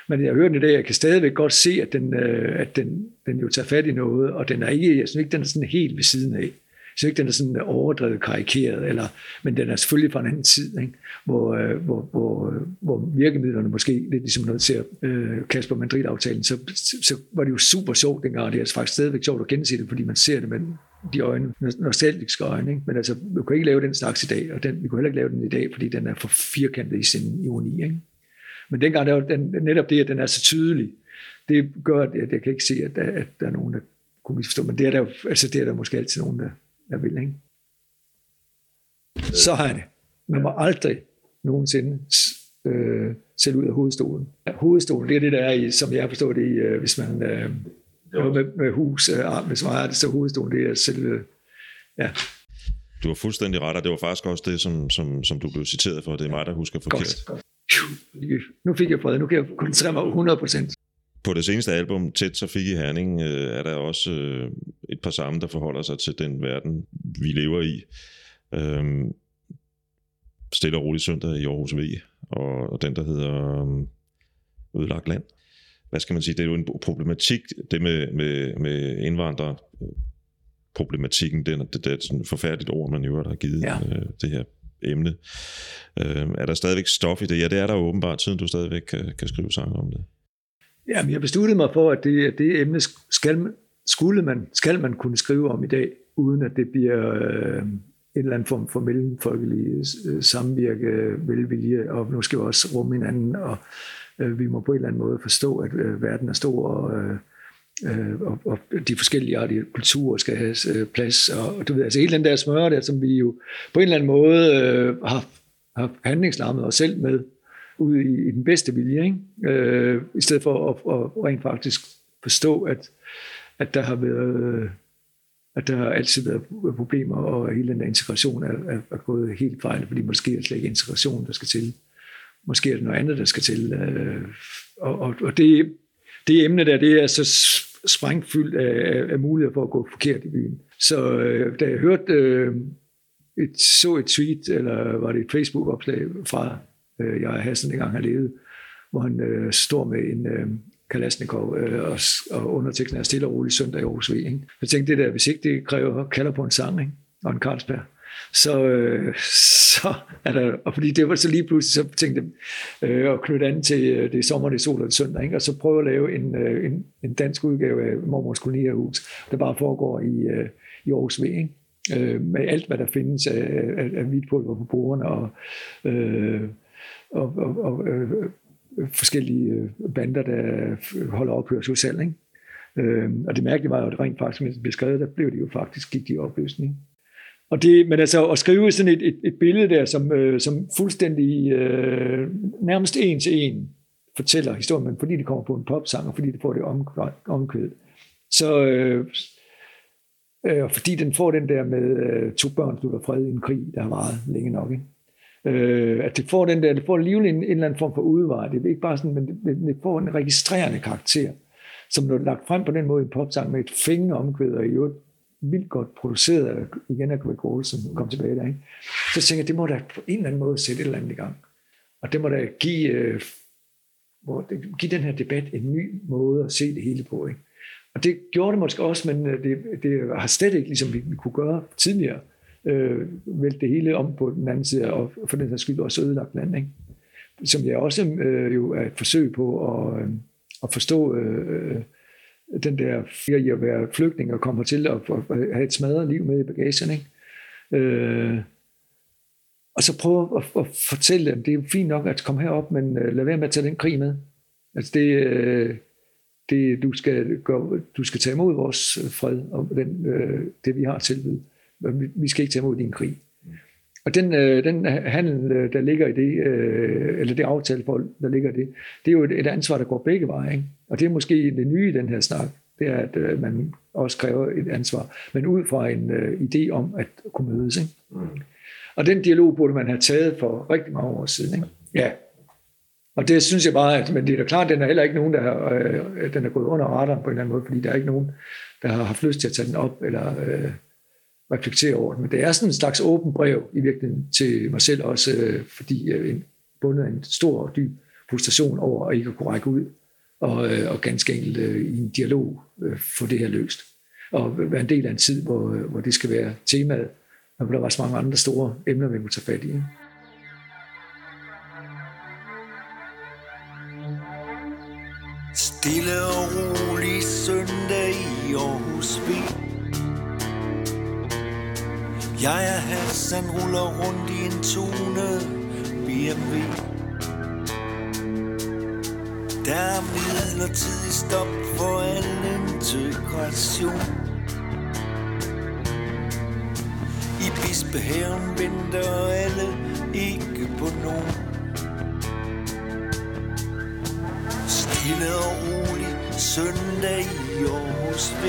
Men jeg hører den i dag, jeg kan stadigvæk godt se, at den, øh, at den, den jo tager fat i noget, og den er ikke, jeg synes ikke, den er sådan helt ved siden af. Jeg synes ikke, den er sådan overdrevet karikeret, eller, men den er selvfølgelig fra en anden tid, ikke? Hvor, øh, hvor, hvor, hvor virkemidlerne måske lidt ligesom noget til øh, Kasper Madrid-aftalen, så, så var det jo super sjovt dengang, og det er altså faktisk stadigvæk sjovt at gense det, fordi man ser det med de øjne, nostalgiske øjne. Ikke? Men altså, vi kan ikke lave den slags i dag, og den, vi kunne heller ikke lave den i dag, fordi den er for firkantet i sin ironi. Ikke? Men dengang, der var den, netop det, at den er så tydelig, det gør, at jeg, jeg kan ikke se, at der, at der er nogen, der kunne misforstå. Men det er der, altså, det er der måske altid nogen, der, der vil. Ikke? Så har jeg det. man må aldrig nogensinde øh, sætte ud af hovedstolen. Hovedstolen, det er det, der er i, som jeg forstår det, i, øh, hvis man øh, med, med hus, øh, hvis man har det, så hovedstolen, det er selve, ja. Du har fuldstændig ret, og det var faktisk også det, som, som, som du blev citeret for. Det er mig, der husker forkert. Godt, godt. Nu fik jeg fred, nu kan jeg koncentrere mig 100 procent. På det seneste album, Tæt så fik i Herning, øh, er der også øh, et par sammen, der forholder sig til den verden, vi lever i. Øhm, stille og rolig søndag i Aarhus V, og, og den, der hedder um, Ødelagt Land. Hvad skal man sige? Det er jo en problematik, det med, med, med indvandrere, problematikken, det, det, det er sådan et forfærdeligt ord, man jo har givet ja. øh, det her emne. Øh, er der stadigvæk stof i det? Ja, det er der åbenbart, siden du stadigvæk kan, kan skrive sang om det. Jamen, jeg besluttede mig for, at det, at det emne skal, skulle man, skal man kunne skrive om i dag, uden at det bliver øh, en eller anden form for mellemfolkelig øh, samvirke, velvilje, og nu skal vi også rumme hinanden, og øh, vi må på en eller anden måde forstå, at øh, verden er stor, og, øh, Øh, og, og de forskellige artige kulturer skal have øh, plads, og, og du ved, altså hele den der smør der, som vi jo på en eller anden måde øh, har, har handlingslammet os selv med, ud i, i den bedste vilje, ikke? Øh, i stedet for at, at rent faktisk forstå, at, at der har været øh, at der har altid været problemer, og hele den der integration er, er, er gået helt fejl, fordi måske er det slet ikke integration, der skal til. Måske er det noget andet, der skal til. Øh, og, og, og det, det emne der, det er så sprængfyldt af, af muligheder for at gå forkert i byen. Så øh, da jeg hørte øh, et, så et tweet, eller var det et Facebook-opslag fra øh, jeg Hassan, dengang han levede, hvor han øh, står med en øh, Kalashnikov øh, og, og underteksten er stille og roligt søndag i Aarhus V. Ikke? Jeg tænkte, det der, hvis ikke det kræver, kalder på en sang, ikke? og en Carlsberg, så, øh, så er der, og fordi det var så lige pludselig, så tænkte jeg øh, at knytte an til øh, det sommer, det sol og det søndag, ikke? og så prøve at lave en, øh, en, en dansk udgave af Mormors Kolonierhus, der bare foregår i, øh, i Aarhus V, ikke? Øh, med alt, hvad der findes af, af, af hvidpulver på bordene, og, øh, og, og, og øh, forskellige øh, bander, der holder ophørsudsalg. Ikke? Øh, og det mærkelige var jo, at rent faktisk, mens det blev skrevet, der blev det jo faktisk, gik de i opløsning. Og det, men altså at skrive sådan et, et, et billede der, som, øh, som fuldstændig øh, nærmest en til en fortæller historien, men fordi det kommer på en popsang, og fordi det får det om, omkvædet. Så øh, øh, fordi den får den der med øh, to børn slutter fred i en krig, der har varet længe nok. Ikke? Øh, at det får den der, det får alligevel en, en eller anden form for udvej. Det er ikke bare sådan, men det, det får en registrerende karakter, som når det er lagt frem på den måde i en popsang med et fængende omkvæd, og i øvrigt vildt godt produceret af, igen af Greg Olsen, kom tilbage der, ikke? så tænkte jeg, det må da på en eller anden måde sætte et eller andet i gang. Og det må da give, øh, hvor give den her debat en ny måde at se det hele på. Ikke? Og det gjorde det måske også, men øh, det, det har slet ikke, ligesom vi, vi kunne gøre tidligere, øh, vælte det hele om på den anden side, og for den her skyld også ødelagt land. Ikke? Som jeg også øh, jo er et forsøg på at, øh, at forstå øh, øh den der fire i at være flygtning og komme til at, at have et smadret liv med i bagagen. Ikke? Øh, og så prøve at, at fortælle dem, det er fint nok at komme herop, men øh, lad være med at tage den krig med. Altså det, øh, det du, skal gøre, du skal tage imod vores fred og den, øh, det, vi har tilbydet. Vi skal ikke tage imod din krig. Og den, øh, den handel, der ligger i det, øh, eller det aftaleforhold, der ligger i det, det er jo et, et ansvar, der går begge veje. Ikke? Og det er måske det nye i den her snak, det er, at øh, man også kræver et ansvar, men ud fra en øh, idé om at kunne mødes. Ikke? Mm. Og den dialog burde man have taget for rigtig mange år siden. Ikke? Ja. Og det synes jeg bare, at, men det er da klart, at den er heller ikke nogen, der har, øh, den er gået under radaren på en eller anden måde, fordi der er ikke nogen, der har haft lyst til at tage den op, eller øh, reflektere over det. Men det er sådan en slags åben brev i virkeligheden til mig selv også, øh, fordi øh, jeg er bundet af en stor og dyb frustration over at ikke kunne række ud og, øh, og ganske enkelt øh, i en dialog øh, få det her løst. Og være en del af en tid, hvor, øh, hvor det skal være temaet, og hvor der var så mange andre store emner, vi kunne tage fat i. Stille og rolig søndag i Aarhus Vind jeg er Hassan, ruller rundt i en tone. BMW Der er midlertidig stop for al integration. I Bispehaven venter alle ikke på nogen. Stille og rolig søndag i Aarhus V.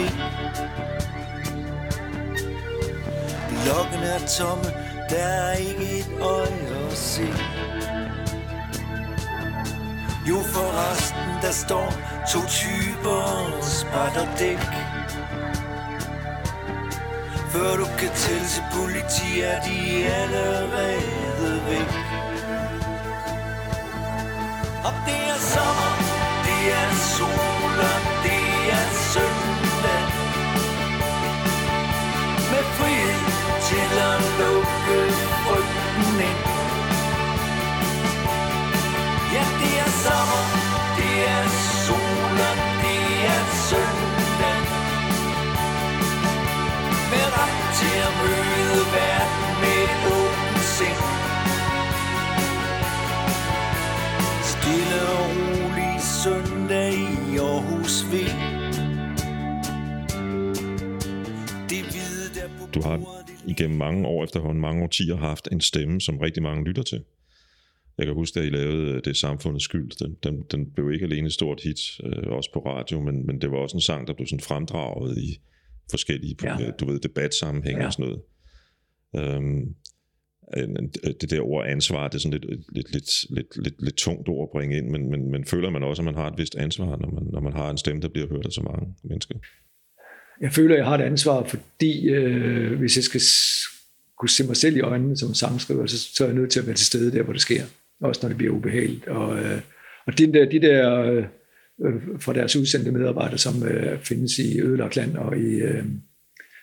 Klokken er tomme, der er ikke et øje at se. Jo for resten, der står to typer og dæk. Før du kan tælle til politi, er de allerede væk. Og det er sommer, det er sol og det er søndag. At lukke frygten ind. Ja, det er sommer, det er sol og det er søndag. Med ret til at møde verden med et åbent sind. Stille og rolig søndag i Aarhus V Det hvide der på Du har igennem mange år efterhånden, mange årtier, haft en stemme, som rigtig mange lytter til. Jeg kan huske, da I lavede øh, Det samfundets skyld. Den, den, den blev ikke alene et stort hit, øh, også på radio, men, men det var også en sang, der blev sådan fremdraget i forskellige, Ja. ja. du ved, debatsammenhænge Ja. og sådan noget. Øhm, det der ord ansvar, det er sådan lidt, lidt, lidt, lidt, lidt, lidt tungt ord at bringe ind, men, men, men føler man også, at man har et vist ansvar, når man, når man har en stemme, der bliver hørt af så mange mennesker? Jeg føler, at jeg har et ansvar, fordi øh, hvis jeg skal kunne se mig selv i øjnene som sangskriver, så, så er jeg nødt til at være til stede der, hvor det sker. Også når det bliver ubehageligt. Og, øh, og de der, de der øh, øh fra deres udsendte medarbejdere, som øh, findes i Ødelagt Land og i øh,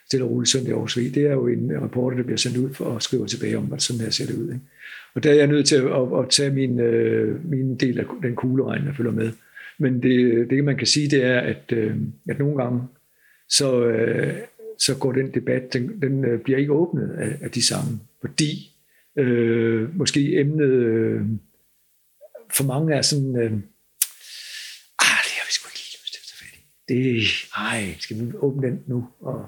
Stille og Roligt Søndag i Aarhus V, det er jo en reporter, der bliver sendt ud for at skrive tilbage om, hvad sådan her ser det ud. Ikke? Og der er jeg nødt til at, at, at tage min, øh, min del af den kugleregn, der følger med. Men det, det, man kan sige, det er, at, øh, at nogle gange, så, øh, så går den debat, den, den øh, bliver ikke åbnet af, af de samme, fordi øh, måske emnet øh, for mange er sådan, øh, ah, det har vi sgu ikke lige lyst til at tage fat i. Det, ej, skal vi åbne den nu? Og,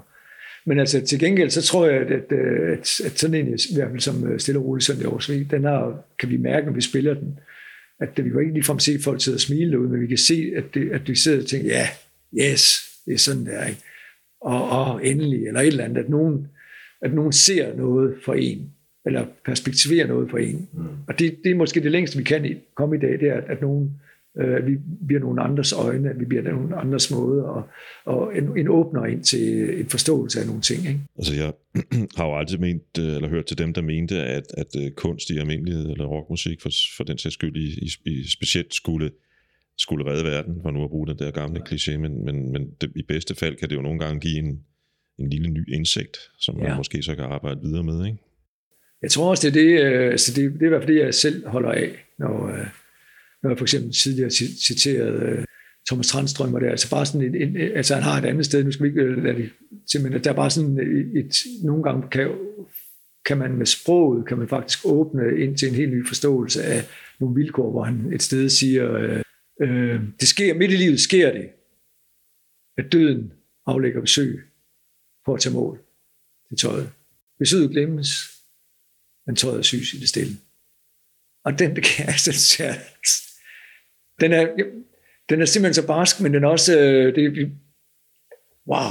men altså til gengæld, så tror jeg, at, at, at, at sådan en, i hvert fald som øh, Stille og Roligt Søndag Aarhus, den har, kan vi mærke, når vi spiller den, at vi kan ikke ligefrem se folk sidde og smile derude, men vi kan se, at, det, at vi sidder og tænker, ja, yes, det er sådan der, ikke? Og, og endelig, eller et eller andet, at nogen, at nogen ser noget for en, eller perspektiverer noget for en. Mm. Og det, det er måske det længste, vi kan komme i dag, det er, at, at nogen, øh, at vi bliver nogle andres øjne, at vi bliver nogle andres måde, og, og en, en åbner ind til en forståelse af nogle ting. Ikke? Altså jeg har jo altid ment, øh, eller hørt til dem, der mente, at, at øh, kunst i almindelighed, eller rockmusik for, for den sags skyld, i, i, i specielt skulle, skulle redde verden, for nu at bruge den der gamle kliché, men, men, men det, i bedste fald kan det jo nogle gange give en, en lille ny indsigt, som man Ja. måske så kan arbejde videre med, ikke? Jeg tror også, det er det, øh, altså det, det er i hvert fald det, jeg selv holder af, når, øh, når jeg for eksempel tidligere ci- citerede øh, Thomas Tranström, og det er altså bare sådan et, et, altså han har et andet sted, nu skal vi ikke lade det, simpelthen, at der er bare sådan et, et nogle gange kan, kan man med sproget, kan man faktisk åbne ind til en helt ny forståelse af nogle vilkår, hvor han et sted siger, øh, øh, det sker, midt i livet sker det, at døden aflægger besøg for at tage mål til tøjet. Besøget glemmes, men tøjet syes i det stille. Og den, det kan jeg altså, den er, den er simpelthen så barsk, men den er også, øh, det, wow.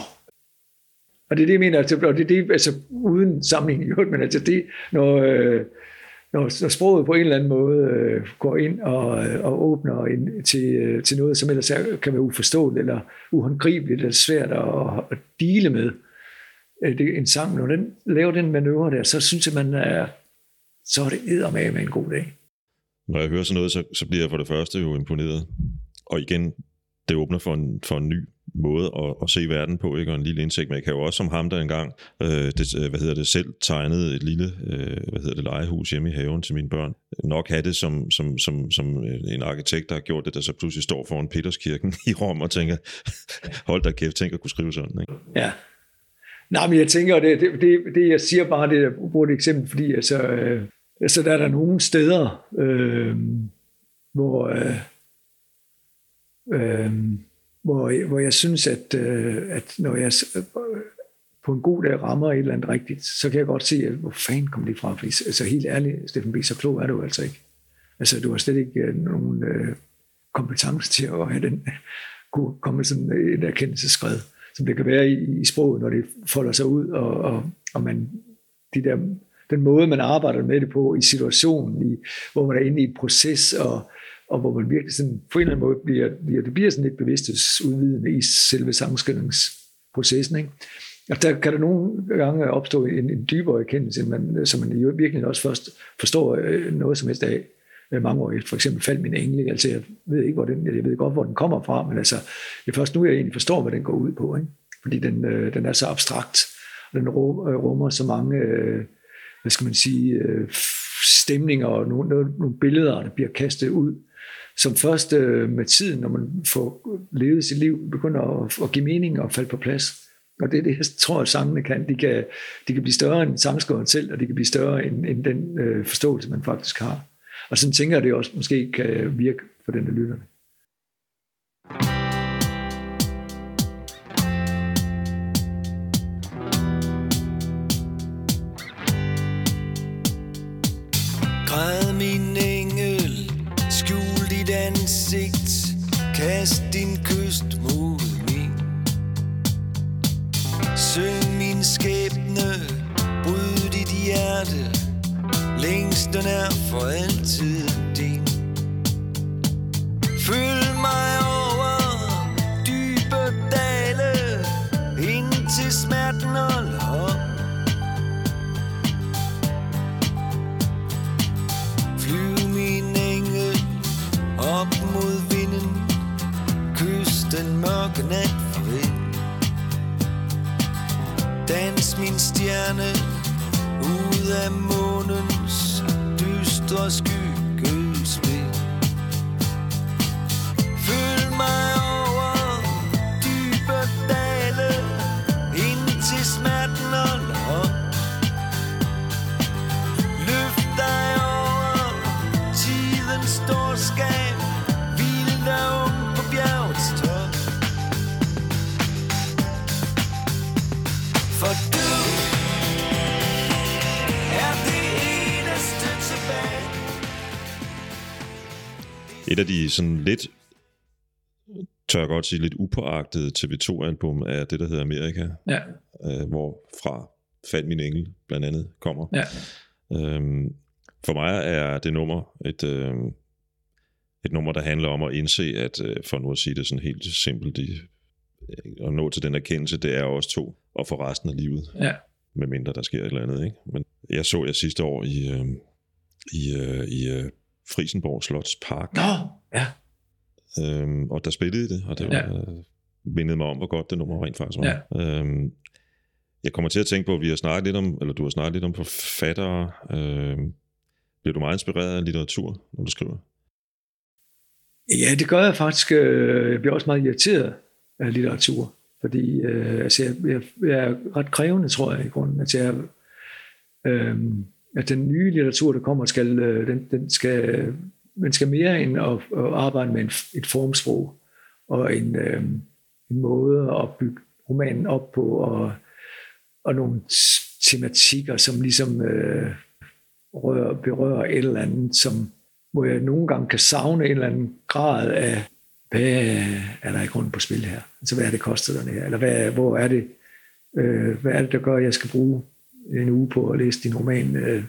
Og det er det, jeg mener, altså, og det er det, altså uden sammenligning, i øvrigt, men altså det, når, øh, når, når sproget på en eller anden måde øh, går ind og, øh, og åbner ind til, øh, til noget, som ellers er, kan være uforståeligt, eller uhåndgribeligt, eller svært at, at dele med, øh, det er en sang, når den laver den manøvre der, så synes jeg, man er, så er det eddermage med en god dag. Når jeg hører sådan noget, så, så bliver jeg for det første jo imponeret. Og igen, det åbner for en, for en ny måde at, at se verden på, ikke? og en lille indsigt. Men jeg kan jo også som ham, der engang øh, det, øh, hvad hedder det, selv tegnede et lille øh, hvad hedder det, legehus hjemme i haven til mine børn, nok have det som, som, som, som øh, en arkitekt, der har gjort det, der så pludselig står foran Peterskirken i Rom og tænker, hold da kæft, tænk at kunne skrive sådan. Ikke? Ja. Nej, men jeg tænker, det, det, det, det jeg siger bare, det jeg bruger eksempel, fordi altså, øh, altså der er der nogle steder, øh, hvor, øh, øh, hvor, hvor jeg synes, at, øh, at når jeg øh, på en god dag rammer et eller andet rigtigt, så kan jeg godt se, at hvor fanden kom det fra? Fordi, altså helt ærligt, Steffen B., så klog er du altså ikke. Altså, du har slet ikke øh, nogen øh, kompetence til at have den, kunne komme sådan en erkendelsesskred, som det kan være i, i sproget, når det folder sig ud, og, og, og man, de der, den måde, man arbejder med det på i situationen, i, hvor man er inde i en proces, og, og hvor man virkelig sådan, på en eller anden måde bliver, bliver det bliver sådan lidt bevidsthedsudvidende i selve sammenskrivningsprocessen. Ikke? Og der kan der nogle gange opstå en, en dybere erkendelse, man, som man jo virkelig også først forstår øh, noget som helst af øh, mange år For eksempel faldt min engle. Altså, jeg ved ikke, hvor den, jeg ved godt, hvor den kommer fra, men altså, det er først nu, jeg egentlig forstår, hvad den går ud på. Ikke? Fordi den, øh, den er så abstrakt, og den rummer så mange, hvad skal man sige, stemninger og nogle, nogle billeder, der bliver kastet ud som først øh, med tiden, når man får levet sit liv, begynder at, at give mening og falde på plads. Og det er det, jeg tror, at sangene kan. De kan, de kan blive større end sangskåren selv, og de kan blive større end, end den øh, forståelse, man faktisk har. Og sådan tænker jeg, det også måske kan virke for den, der lytter. det. Godt sige, lidt upåagtede TV2-album er det, der hedder Amerika, Ja, øh, hvor fra Fald min engel blandt andet kommer. ja, Øhm, for mig er det nummer et, øh, et nummer, der handler om at indse, at øh, for nu at sige det sådan helt simpelt, i, at nå til den erkendelse, det er os to, og for resten af livet, ja. medmindre der sker et eller andet. Ikke? Men jeg så jeg sidste år i, øh, i, øh, i øh, Frisenborg Slots Park, Nå, ja, øhm, og der spillede det, og det var, Ja. ja. mindede mig om, hvor godt det nummer rent faktisk var. Ja. Øhm, jeg kommer til at tænke på, at vi har snakket lidt om, eller du har snakket lidt om forfattere. Øhm, bliver du meget inspireret af litteratur, når du skriver? Ja, det gør jeg faktisk. øh, Jeg bliver også meget irriteret af litteratur. Fordi øh, altså jeg, jeg, jeg er ret krævende, tror jeg, i grunden. Altså jeg, øh, at den nye litteratur, der kommer, skal, øh, den, den skal, man skal mere end at, at arbejde med en, et formsprog og en, øh, en måde at bygge romanen op på, og, og nogle tematikker, som ligesom øh, rører, berører et eller andet, som, hvor jeg nogle gange kan savne en eller anden grad af, hvad er der i grunden på spil her? Altså, hvad er det kostet den her? Eller hvad, hvor er det, øh, hvad er det, der gør, at jeg skal bruge en uge på at læse din roman? Øh,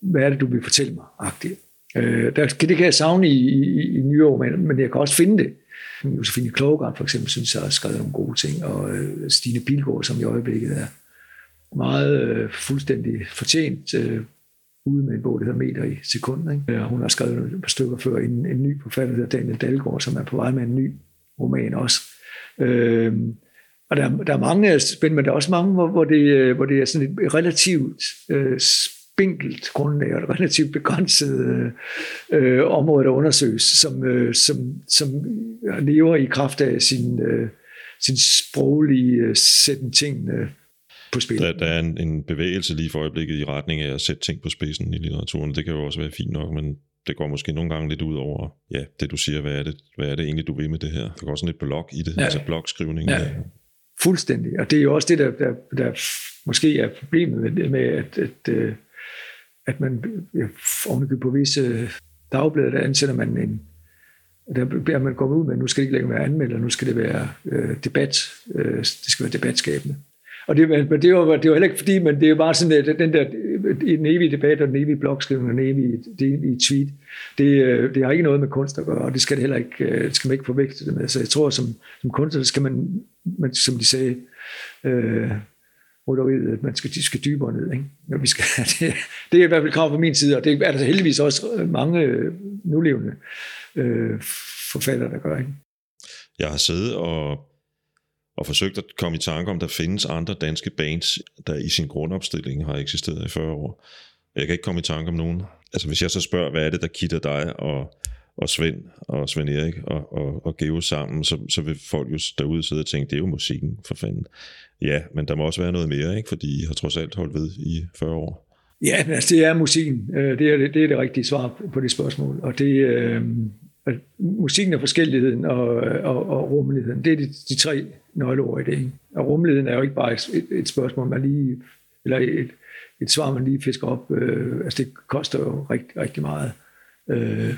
hvad er det, du vil fortælle mig? Agtigt. Øh, der, det kan jeg savne i, i, i nye romaner, men jeg kan også finde det. Josefine Klogart for eksempel synes jeg har skrevet nogle gode ting, og øh, Stine Pilgaard, som i øjeblikket er meget øh, fuldstændig fortjent øh, ude med en bog, der hedder Meter i sekunder. Ikke? Og hun har skrevet et par stykker før en, en ny forfatter, der Daniel Dalgaard, som er på vej med en ny roman også. Øh, og der, der er mange spændende, men der er også mange, hvor, hvor, det, øh, hvor det er sådan et relativt øh, spinkelt grundlag og et relativt begrænset øh, øh, område, der undersøges, som, øh, som, som lever i kraft af sin, øh, sin sproglige øh, sætten tingene øh, på spil. Der, der er en, en bevægelse lige for øjeblikket i retning af at sætte ting på spidsen i litteraturen. Det kan jo også være fint nok, men det går måske nogle gange lidt ud over, ja, det du siger, hvad er det, hvad er det egentlig, du vil med det her? Der går sådan lidt blog i det, Ja. altså blogskrivning. Ja. Fuldstændig. Og det er jo også det, der, der, der måske er problemet med, med at, at, øh, at man ovenikøbet på visse dagblade, der ansætter man en, der bliver man kommet ud med, at nu skal det ikke længere være anmelder, nu skal det være øh, debat, øh, det skal være debatskabende. Og det, men det, var, det var heller ikke fordi, men det er bare sådan, at den der den evige debat og den evige blogskrivning og den evige, det evige tweet, det, øh, det har ikke noget med kunst at gøre, og det skal det heller ikke, øh, det skal man ikke forveksle det med. Så jeg tror, som, som kunstner, skal man, man, som de sagde, øh, rytteriet, at man skal, de skal dybere ned. Ikke? Ja, vi skal, det, det er i hvert fald krav på min side, og det er der heldigvis også øh, mange øh, nulevende øh, forfattere, der gør. Ikke? Jeg har siddet og og forsøgt at komme i tanke om, der findes andre danske bands, der i sin grundopstilling har eksisteret i 40 år. Jeg kan ikke komme i tanke om nogen. Altså hvis jeg så spørger, hvad er det, der kitter dig og, og Svend og Svend Erik og, og, og Geo sammen, så, så vil folk jo derude sidde og tænke, det er jo musikken for fanden. Ja, men der må også være noget mere, ikke? fordi I har trods alt holdt ved i 40 år. Ja, altså det er musikken. Øh, det er det, det, er det rigtige svar på det spørgsmål. Og det, øh, musikken er forskelligheden og, og, og rummeligheden, det er de, de tre nøgleord i det. Ikke? Og rummeligheden er jo ikke bare et, et spørgsmål, man lige, eller et, et svar, man lige fisker op. Øh, altså det koster jo rigtig, rigtig meget øh,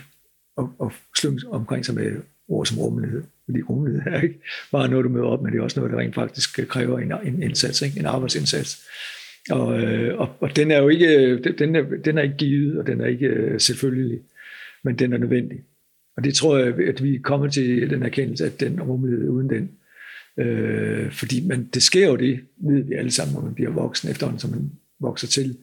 og, og slynge omkring sig med ord som rummelighed. Fordi rummelighed er ikke bare noget, du møder op, men det er også noget, der rent faktisk kræver en, en indsats, ikke? en arbejdsindsats. Og, øh, og, og den er jo ikke, den er, den er ikke givet, og den er ikke øh, selvfølgelig, men den er nødvendig. Og det tror jeg, at vi er kommet til den erkendelse, at den rummelighed uden den. Øh, fordi man, det sker jo det, ved vi alle sammen, når man bliver voksen efterhånden, som man vokser til.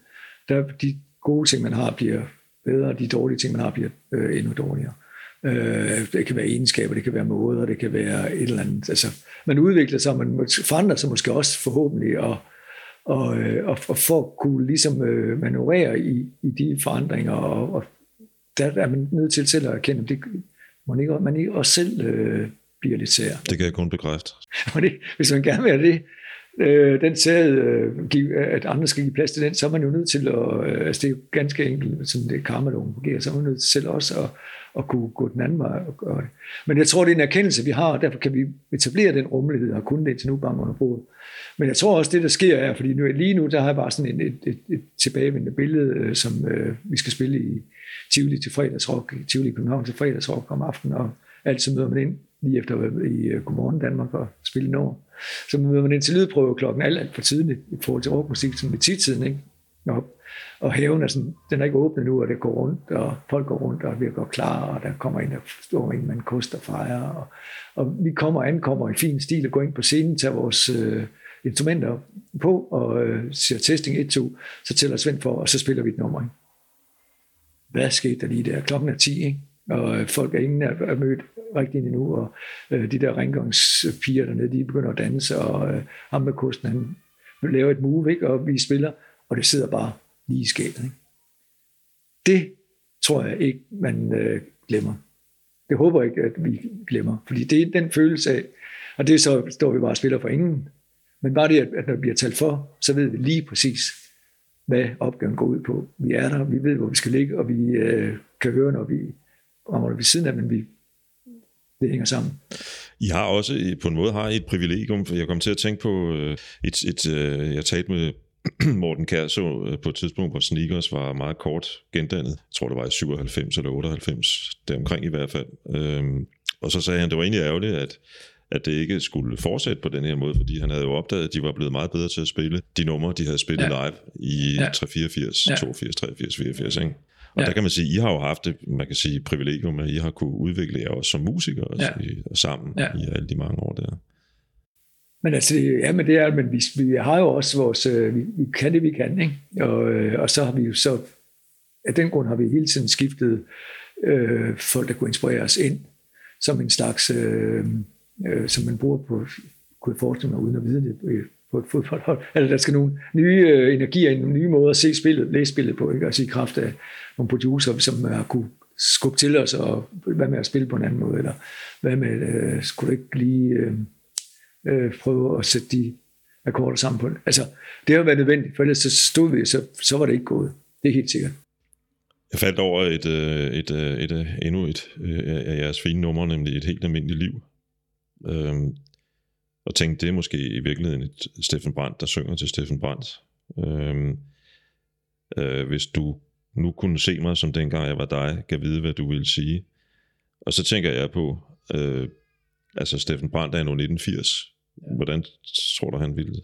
Der, de gode ting, man har, bliver bedre, de dårlige ting, man har, bliver øh, endnu dårligere. Øh, det kan være egenskaber, det kan være måder, det kan være et eller andet. Altså, man udvikler sig, man forandrer sig måske også forhåbentlig, og, og, øh, og, og for at kunne ligesom øh, manøvrere i, i de forandringer, og, og der er man nødt til selv at erkende, at det, man ikke, man ikke også selv øh, bliver lidt sær. Det kan jeg kun bekræfte. det, hvis man gerne vil have det, øh, den sæd, øh, give, at andre skal give plads til den, så er man jo nødt til at, øh, altså det er jo ganske enkelt, sådan det karmaloven fungerer, så er man nødt til selv også at, at kunne gå den anden vej og gøre det. Men jeg tror, det er en erkendelse, vi har, og derfor kan vi etablere den rummelighed, og kun det til nu bare under bordet. Men jeg tror også, det der sker er, fordi nu, lige nu, der har jeg bare sådan et, et, et, et tilbagevendende billede, øh, som øh, vi skal spille i Tivoli til fredagsrock, Tivoli i København til fredagsrock om aftenen, og altid møder man ind lige efter i øh, Godmorgen Danmark og spille Nord. Så møder man ind til lydprøve klokken alt, alt for tidligt i forhold til rockmusik, som i tidtiden, ikke? Og, og haven er sådan, den er ikke åbnet nu, og det går rundt, og folk går rundt og er klar, og der kommer ind og står en med en kost og fejrer. Og, og vi kommer og ankommer i fin stil og går ind på scenen, tager vores øh, instrumenter på og øh, siger testing 1-2, så tæller Svend for, og så spiller vi et nummer. Ikke? Hvad skete der lige der? Klokken er 10, ikke? Og øh, folk er ingen er mødt rigtigt endnu, og øh, de der rengøringspiger dernede, de begynder at danse, og øh, ham med kosten, han laver et move, ikke? og vi spiller, og det sidder bare lige i skabet. Ikke? Det tror jeg ikke, man øh, glemmer. Det håber jeg ikke, at vi glemmer, fordi det er den følelse af, og det er så står vi bare og spiller for ingen, men bare det, at, at når vi bliver talt for, så ved vi lige præcis, hvad opgaven går ud på. Vi er der, vi ved, hvor vi skal ligge, og vi øh, kan høre, når vi rammer ved siden af, men vi, det hænger sammen. I har også, på en måde har I et privilegium, for jeg kom til at tænke på øh, et, et, øh, jeg talte med Morten Kærså øh, på et tidspunkt, hvor Sneakers var meget kort gendannet. Jeg tror, det var i 97 eller 98, deromkring i hvert fald. Øhm, og så sagde han, det var egentlig ærgerligt, at at det ikke skulle fortsætte på den her måde, fordi han havde jo opdaget, at de var blevet meget bedre til at spille de numre, de havde spillet ja. live i ja. 384, ja. 82, 83, 84, ikke? Og ja. der kan man sige, I har jo haft det, man kan sige, privilegium, at I har kunne udvikle jer også som musikere ja. i, sammen ja. i alle de mange år der. Men altså, ja, men det er, men vi, vi har jo også vores, øh, vi, vi kan det, vi kan, ikke? Og, øh, og så har vi jo så, af den grund har vi hele tiden skiftet øh, folk, der kunne inspirere os ind, som en slags, øh, øh, som man bruger på, kunne jeg forestille mig, uden at vide det, øh, på et fodboldhold. Eller der skal nogle nye øh, energier, nogle nye måder at se spillet, læse spillet på, ikke? Altså i kraft af nogle producer, som har kunne skubbe til os, og hvad med at spille på en anden måde, eller hvad med, øh, skulle du ikke lige øh, øh, prøve at sætte de akkorder sammen på det. Altså, det har været nødvendigt, for ellers så stod vi, så, så var det ikke gået. Det er helt sikkert. Jeg faldt over et, øh, et, øh, et, et, et endnu et af jeres fine numre, nemlig Et helt almindeligt liv. Øhm, og tænkte, det er måske i virkeligheden et Steffen Brandt, der synger til Steffen Brandt. Øhm, øh, hvis du nu kunne se mig, som dengang jeg var dig, kan vide, hvad du ville sige. Og så tænker jeg på, øh, altså Steffen Brandt er nu 1980. Hvordan tror du, han ville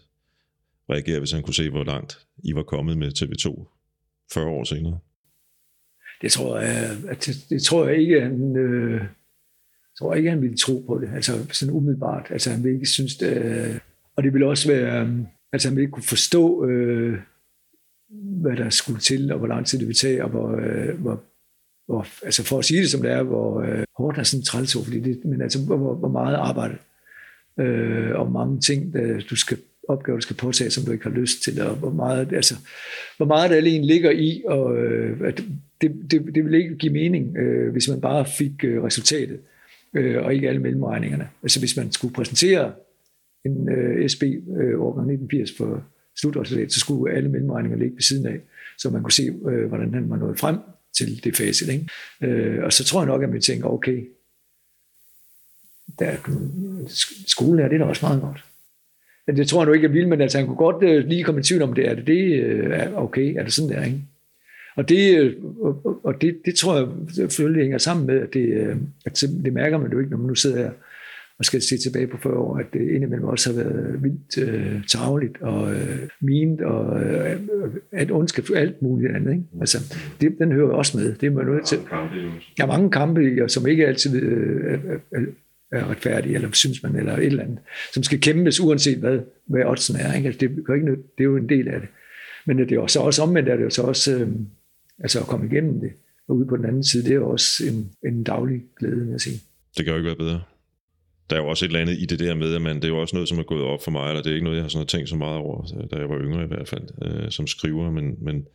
reagere, hvis han kunne se, hvor langt I var kommet med TV2 40 år senere? Det tror jeg, at det, det tror jeg ikke, han, øh, tror ikke, han ville tro på det. Altså sådan umiddelbart. Altså han ville ikke synes det, øh, og det ville også være, øh, altså han ville ikke kunne forstå, øh, hvad der skulle til, og hvor lang tid det ville tage, og hvor, øh, hvor, hvor altså for at sige det som det er, hvor øh, hårdt er sådan træls fordi det, men altså hvor, hvor meget arbejde, øh, og mange ting, der du skal opgaver, du skal påtage, som du ikke har lyst til, og hvor meget, altså, hvor meget der alene ligger i, og øh, at det, det, det vil ikke give mening, øh, hvis man bare fik øh, resultatet, øh, og ikke alle mellemregningerne. Altså hvis man skulle præsentere en øh, SB øh, årgang 1980 for slutresultat, så skulle alle mellemregninger ligge ved siden af, så man kunne se, øh, hvordan han var nået frem til det facit. Ikke? Øh, og så tror jeg nok, at man tænker, okay, der, skolen er det da også meget godt. Men det tror jeg nu ikke, jeg vil, men altså, han kunne godt øh, lige komme i tvivl om det. Er det det? Øh, okay, er det sådan der, ikke? Og det, øh, og, og det, det tror jeg selvfølgelig hænger sammen med, at det, øh, at det mærker man jo ikke, når man nu sidder her og skal se tilbage på 40 år, at det indimellem også har været vildt øh, tageligt og øh, mint og øh, at ondskab alt muligt andet. Ikke? Altså, det, den hører også med. Det er man nødt til. Der er mange kampe, som ikke altid øh, er, er retfærdige, eller synes man, eller et eller andet, som skal kæmpes, uanset hvad, hvad oddsen er. Ikke? Altså, det, gør ikke det er jo en del af det. Men det er jo så også omvendt, er det jo så også, øh, altså at komme igennem det, og ude på den anden side, det er også en, en daglig glæde, vil jeg sige. Det kan jo ikke være bedre. Der er jo også et eller andet i det der med, at man, det er jo også noget, som er gået op for mig, eller det er ikke noget, jeg har sådan tænkt så meget over, da jeg var yngre i hvert fald, øh, som skriver, men, men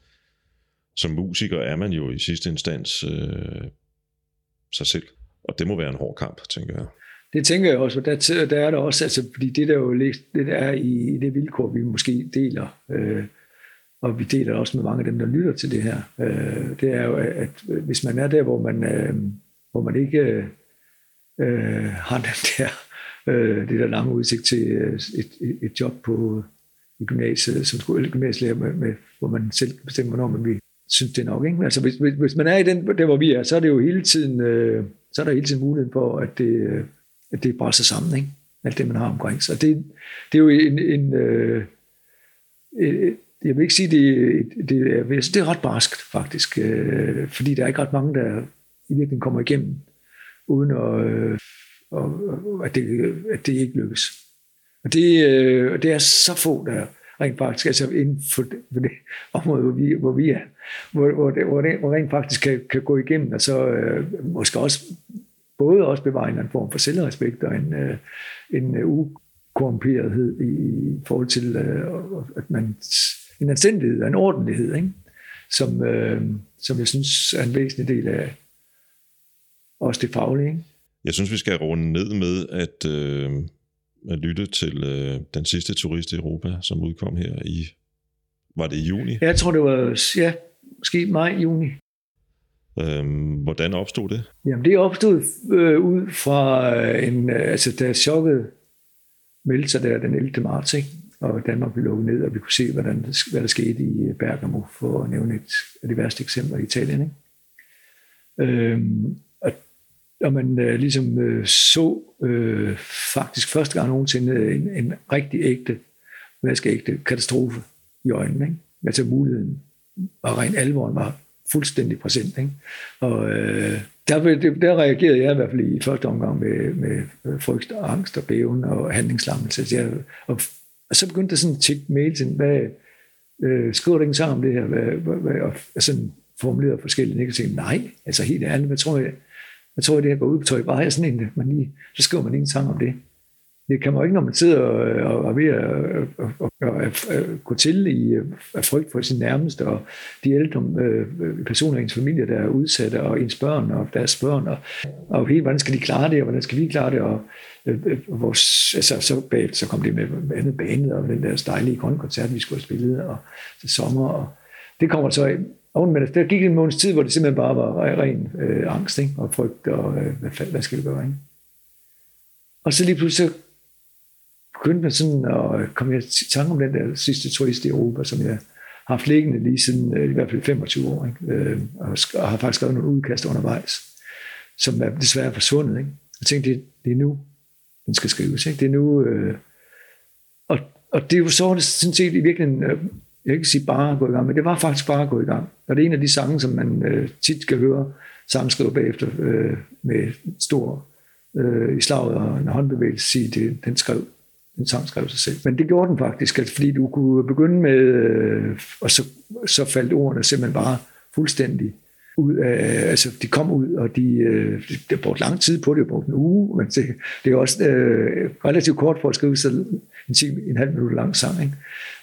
som musiker er man jo i sidste instans øh, sig selv. Og det må være en hård kamp, tænker jeg. Det tænker jeg også, der, der er der også, altså, fordi det der jo det der er i, i det vilkår, vi måske deler, øh, og vi deler også med mange af dem, der lytter til det her, øh, det er jo, at hvis man er der, hvor man, øh, hvor man ikke øh, har den der, øh, det der lange udsigt til øh, et, et, et job på i gymnasiet, som skole, gymnasielærer, med, med, hvor man selv bestemmer, hvornår man vil synes, det er nok. Ikke? Altså, hvis, hvis, hvis man er i den, der, hvor vi er, så er det jo hele tiden, øh, så er der hele tiden mulighed for, at det, øh, at det brænder sig sammen, ikke? alt det, man har omkring Så Det, det er jo en, en øh, øh, jeg vil ikke sige, det, det, det, det er ret barskt faktisk, øh, fordi der er ikke ret mange, der i virkeligheden kommer igennem, uden at, øh, og, at, det, at det ikke lykkes. Og det, øh, det er så få, der rent faktisk, altså inden for det, for det område, hvor vi, hvor vi er, hvor, hvor, det, hvor, det, hvor rent faktisk kan, kan gå igennem, og så øh, måske også både også bevare en form for selvrespekt og en, øh, en øh, ukorrumperethed i forhold til, øh, at man, en anstændighed og en ordentlighed, ikke? Som, øh, som jeg synes er en væsentlig del af også det faglige. Ikke? Jeg synes, vi skal runde ned med at, øh, at lytte til øh, den sidste turist i Europa, som udkom her i, var det i juni? Jeg tror, det var, ja, måske maj, juni. Øhm, hvordan opstod det? Jamen det opstod øh, ud fra øh, en, øh, altså da chokket meldte sig der den 11. marts, ikke? Og Danmark blev lukket ned, og vi kunne se, hvordan, hvad der skete i øh, Bergamo, for at nævne et af de værste eksempler i Italien. Ikke? Øhm, og, og man øh, ligesom øh, så øh, faktisk første gang nogensinde øh, en, en rigtig ægte, ægte katastrofe i øjnene. Ikke? Altså muligheden og rent alvoren var fuldstændig præsent. Ikke? Og øh, der, der reagerede jeg i hvert fald i første omgang med, med øh, frygt og angst og bæven og handlingslammelse. Jeg, og, og så begyndte der sådan at tjekke mails ind, hvad, øh, skriver du ikke sammen om det her? Hvad, hvad, hvad, og sådan formuleret forskellige negative. Nej, altså helt ærligt, hvad tror jeg, hvad tror jeg, det her går ud på? tøj? bare, jeg sådan en, man lige, så skriver man ingen sang om det det kan man ikke, når man sidder og, og, og er ved at og, og, og, og gå til i at frygt for sin nærmeste, og de ældre øh, personer i ens familie, der er udsatte, og ens børn og deres børn, og, og helt, hvordan skal de klare det, og hvordan skal vi klare det, og øh, øh vores, altså, så bagefter så kom det med, med andet banet, og den der dejlige grønne koncert, vi skulle have spillet, og til sommer, og det kommer så oven med det. Der gik en måneds tid, hvor det simpelthen bare var ren øh, angst, ikke? og frygt, og øh, hvad, hvad skal vi gøre, ikke? Og så lige pludselig begyndte man sådan at komme i tanke om den der sidste turist i Europa, som jeg har haft liggende lige siden øh, i hvert fald 25 år, ikke? Øh, og, sk- og har faktisk skrevet nogle udkast undervejs, som er desværre forsvundet. Ikke? Jeg tænkte, det, det er nu, den skal skrives. Ikke? Det er nu, øh, og, og det er jo så, det sådan set i virkeligheden, øh, jeg kan ikke sige bare at gå i gang, men det var faktisk bare at gå i gang. Og det er en af de sange, som man øh, tit kan høre sangskriver bagefter øh, med stor øh, i slaget og en håndbevægelse sige, det, den skrev den sang skrev sig selv. Men det gjorde den faktisk, altså, fordi du kunne begynde med, øh, og så, så faldt ordene simpelthen bare fuldstændig ud af, altså de kom ud, og de, øh, det brugte lang tid på det, det brugte en uge, men det, det er også øh, relativt kort for at skrive så en, time, en halv minut lang sang, ikke?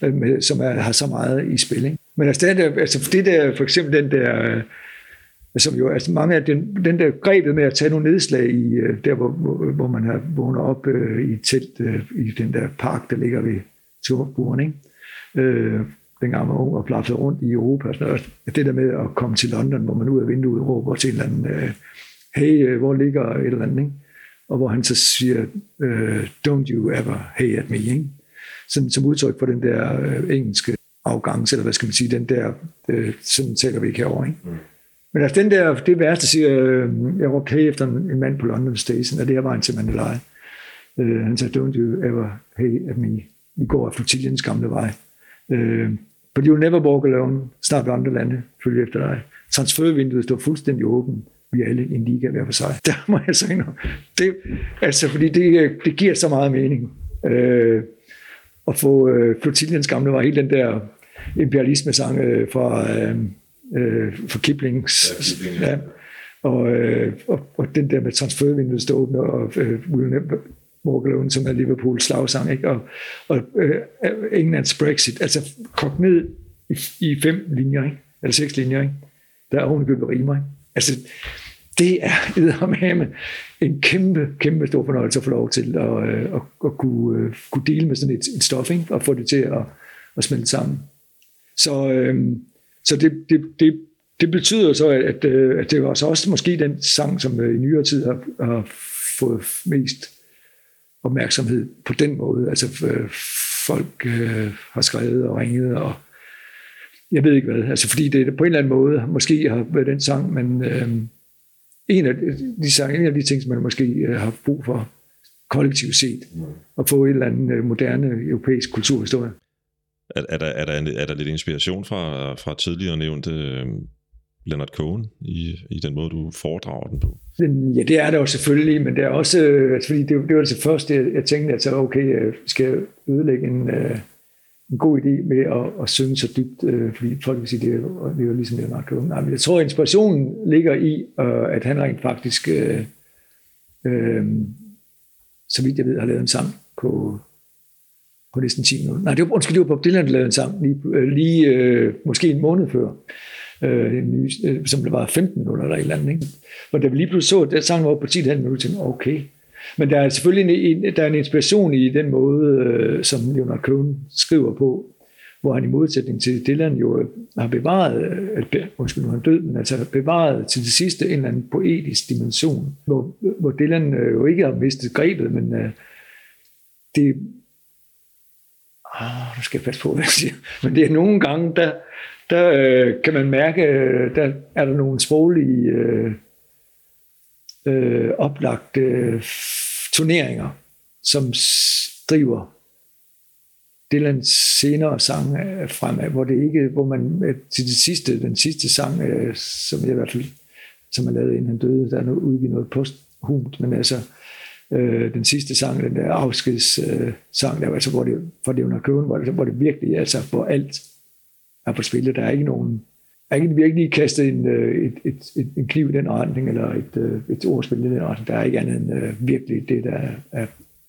Øh, med, som er, har så meget i spil. Ikke? Men altså, det der, altså det der, for eksempel den der, øh, som jo, altså mange af den, den der grebet med at tage nogle nedslag i, øh, der hvor, hvor, hvor man har vågnet op øh, i et telt øh, i den der park, der ligger ved Turburen, ikke? Øh, dengang man var ung og plaffede rundt i Europa. Og sådan noget. Det der med at komme til London, hvor man ud af vinduet råber til en eller anden, øh, hey, øh, hvor ligger et eller andet, ikke? Og hvor han så siger, øh, don't you ever hey at me, ikke? Sådan, som udtryk for den der øh, engelske afgang, eller hvad skal man sige, den der, øh, sådan taler vi ikke herovre, ikke? Mm. Men altså den der, det værste siger, øh, jeg råbte hey efter en, en mand på London Station, og det her var en til Mandalay. Øh, han sagde, don't you ever hey at me. Vi går af flotilliens gamle vej. Øh, but you'll never walk alone. Snart vil andre lande følge efter dig. Transfervinduet står fuldstændig åbent. Vi er alle en liga hver for sig. Der må jeg sige noget. Det, altså, fordi det, det giver så meget mening. Øh, at få øh, flotilliens gamle vej, hele den der imperialisme-sang øh, fra... Øh, øh, for Kiplings. Ja, Kipling, ja. Og, øh, og, og, den der med transfervinduet står åbent, og øh, Will Never Walk Alone, som er Liverpools slagsang, ikke? og, og øh, Englands Brexit, altså kogt ned i, i fem linjer, ikke? eller seks linjer, ikke? der er ovenikøbet rimer. Ikke? Altså, det er med en kæmpe, kæmpe stor fornøjelse at få lov til at, øh, at, at kunne, øh, kunne dele med sådan et, et stof, ikke? og få det til at, at smelte sammen. Så, øh, så det, det, det, det betyder så, at, at det var så også måske den sang, som i nyere tid har, har fået mest opmærksomhed på den måde. Altså folk øh, har skrevet og ringet, og jeg ved ikke hvad. Altså fordi det på en eller anden måde måske har været den sang, men øh, en, af de, sang, en af de ting, som man måske øh, har brug for kollektivt set, at få en eller anden øh, moderne europæisk kulturhistorie. Er, er, der, er, der, er der lidt inspiration fra, fra tidligere nævnte øh, Leonard Cohen i, i den måde, du foredrager den på? Ja, det er der jo selvfølgelig, men det er også, øh, altså, fordi det, det var det første, jeg, jeg tænkte, at så, okay, øh, skal ødelægge en, øh, en god idé med at, at synge så dybt, øh, fordi folk vil sige, det er, det er jo ligesom Leonard Cohen. Nej, men jeg tror, at inspirationen ligger i, øh, at han rent faktisk, øh, øh, så vidt jeg ved, har lavet en sang på på næsten 10 minutter. Nej, det var, undskyld, det var Bob Dylan, der lavede en sang lige, øh, lige øh, måske en måned før, øh, en ny, øh, som det var 15 minutter eller et eller andet. Ikke? Og da vi lige pludselig så, at sangen var på 10 minutter, tænkte okay. Men der er selvfølgelig en, en, der er en inspiration i den måde, øh, som Leonard Cohen skriver på, hvor han i modsætning til Dylan jo øh, har bevaret, øh, at, undskyld, nu er han død, men altså bevaret til det sidste en eller anden poetisk dimension, hvor, hvor Dylan jo ikke har mistet grebet, men det, ah, nu skal jeg passe på, hvad jeg siger. Men det er nogle gange, der, der øh, kan man mærke, øh, der er der nogle sproglige øh, øh, oplagte øh, turneringer, som driver Dylans senere sang øh, fremad, hvor det ikke, hvor man øh, til det sidste, den sidste sang, øh, som jeg i hvert fald, som er lavet inden han døde, der er nu udgivet noget posthumt, men altså, øh, Øh, den sidste sang, den der afskeds øh, sang, der, altså, hvor det, for det under køben, hvor det, hvor det virkelig, altså, hvor alt er på spil. Der er ikke nogen, er ikke virkelig kastet en, øh, et, et, et, en kniv i den retning, eller et, øh, et ordspil i den retning. Der er ikke andet end øh, virkelig det, der er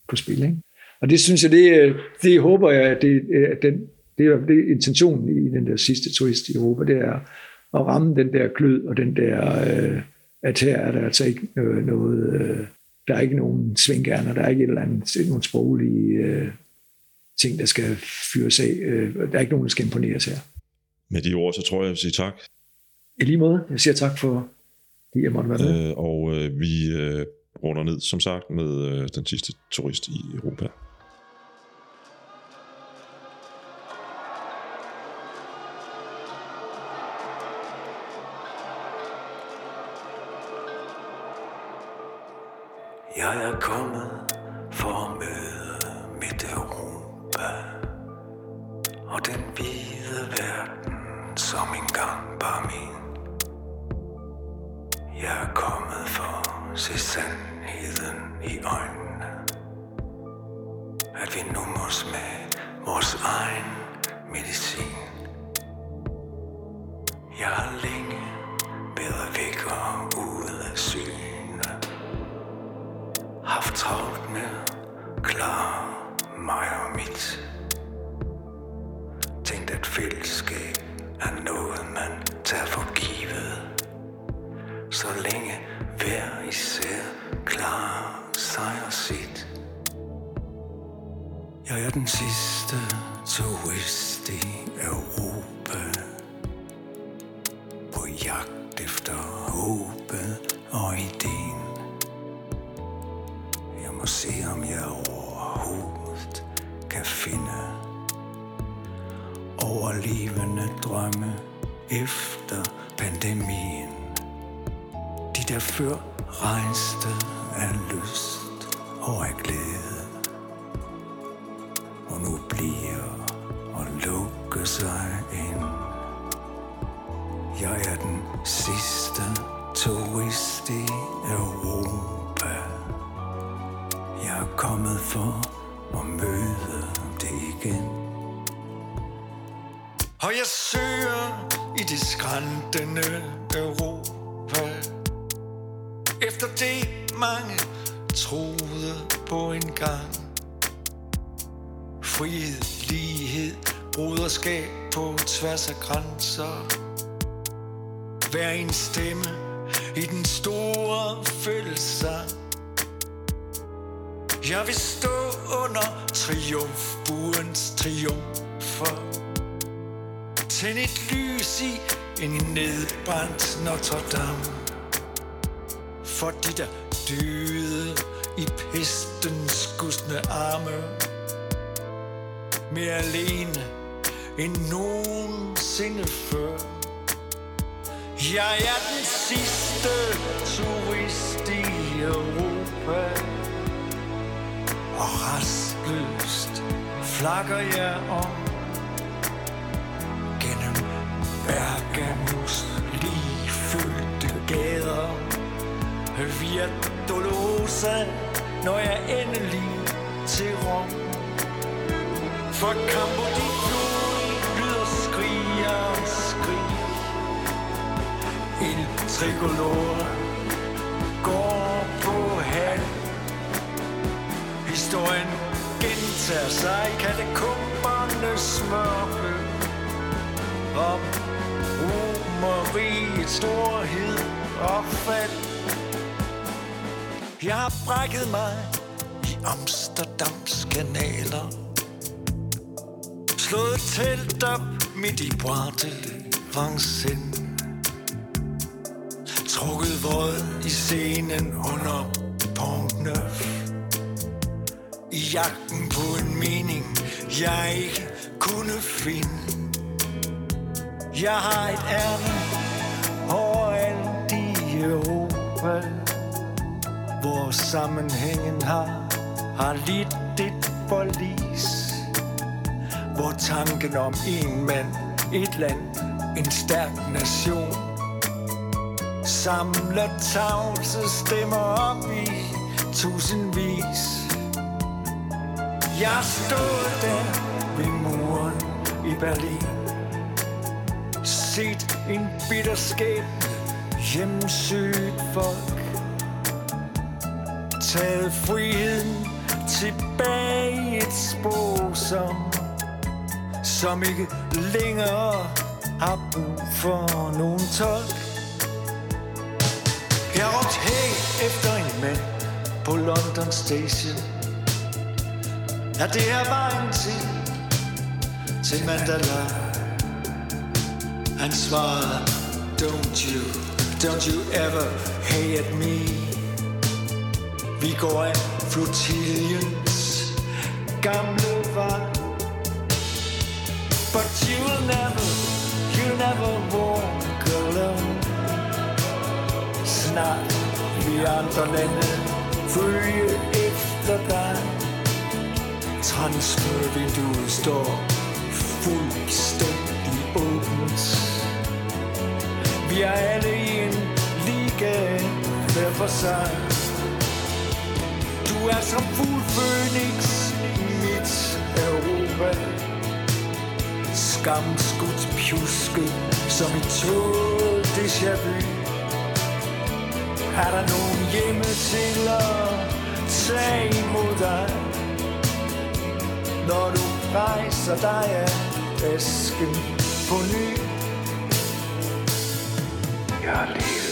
på spil. Ikke? Og det synes jeg, det, øh, det håber jeg, at det, øh, at den, det er, det er intentionen i den der sidste turist i Europa, det er at ramme den der klød, og den der, øh, at her er der altså ikke noget, noget øh, der er ikke nogen svingærner, der er ikke et eller andet, nogen sproglige øh, ting, der skal fyres af. Øh, der er ikke nogen, der skal imponeres her. Med de ord, så tror jeg, jeg vil sige tak. I lige måde. Jeg siger tak for, at jeg måtte være med. Øh, og øh, vi øh, runder ned, som sagt, med øh, den sidste turist i Europa. Frihed, lighed, broderskab på tværs af grænser. Hver en stemme i den store fællessang Jeg vil stå under triumfbuens triumfer. Tænd et lys i en nedbrændt Notre Dame For de der døde i pestens gustne arme. Mere alene end nogensinde før. Jeg er den sidste turist i Europa. Og restløst flakker jeg om gennem Bergamos ligefyldte gader. Via Dolorosa når jeg endelig til Rom. For Campo de Fiori lyder skrig og skrig Il tricolore går på hal. Historien gentager sig i katakombernes smørke. om romeriets storhed og fald. Jeg har brækket mig i Amsterdams kanaler. Slået telt op midt i Boite de Vincennes. Trukket våd i scenen under Pont Neuf. I jagten på en mening, jeg ikke kunne finde. Jeg har et ærne overalt i Europa Hvor sammenhængen har, har lidt et forlis hvor tanken om en mand, et land, en stærk nation Samler tavse stemmer op i tusindvis. Jeg stod der ved muren i Berlin set en bitter skæbne hjemsøgt folk Taget friheden tilbage i et spor som som ikke længere har brug for nogen tolk. Jeg råbte hey efter en mand på London Station. Ja, det her vejen til, til Mandala. Han svarede Don't you, don't you ever hate me? Vi går af flotiliens gamle vej But you'll never, you'll never walk alone. Snart vi andre lande følge efter dig Transfervinduet står fuldstændig åbent Vi er alle i en liga hver for sig Du er som fuld Phoenix i mit Europa. Skamskudt pjuske, som et tål déjà vu Er der nogen hjemme til at tage imod dig. Når du rejser dig af æsken på ny. Jeg lever.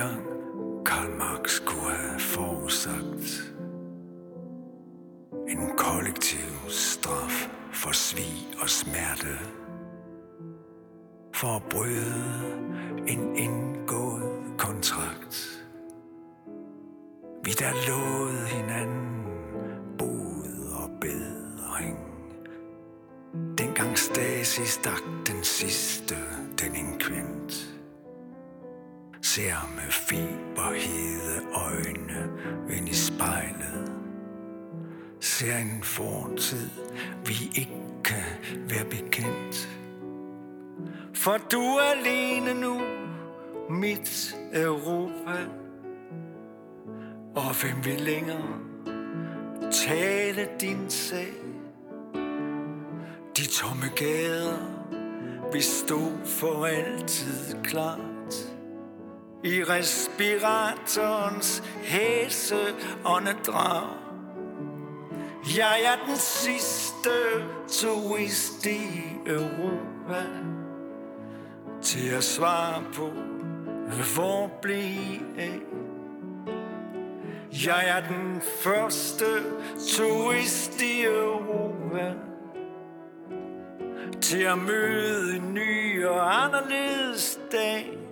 Engang Karl Marx kunne have forudsagt En kollektiv straf for svig og smerte For at bryde en indgået kontrakt. Vi der lovede hinanden bod og bedring. Dengang Stasi stak den sidste den deninkvint Ser med fiberhede øjne ind i spejlet. Ser en fortid, vi ikke kan være bekendt. For du er alene nu, mit Europa. Og hvem vil længere tale din sag? De tomme gader vil stå for altid klar. I respiratorens hæse åndedrag Jeg er den sidste turist i Europa Til at svare på, hvor blev af Jeg er den første turist i Europa Til at møde en ny og anderledes dag.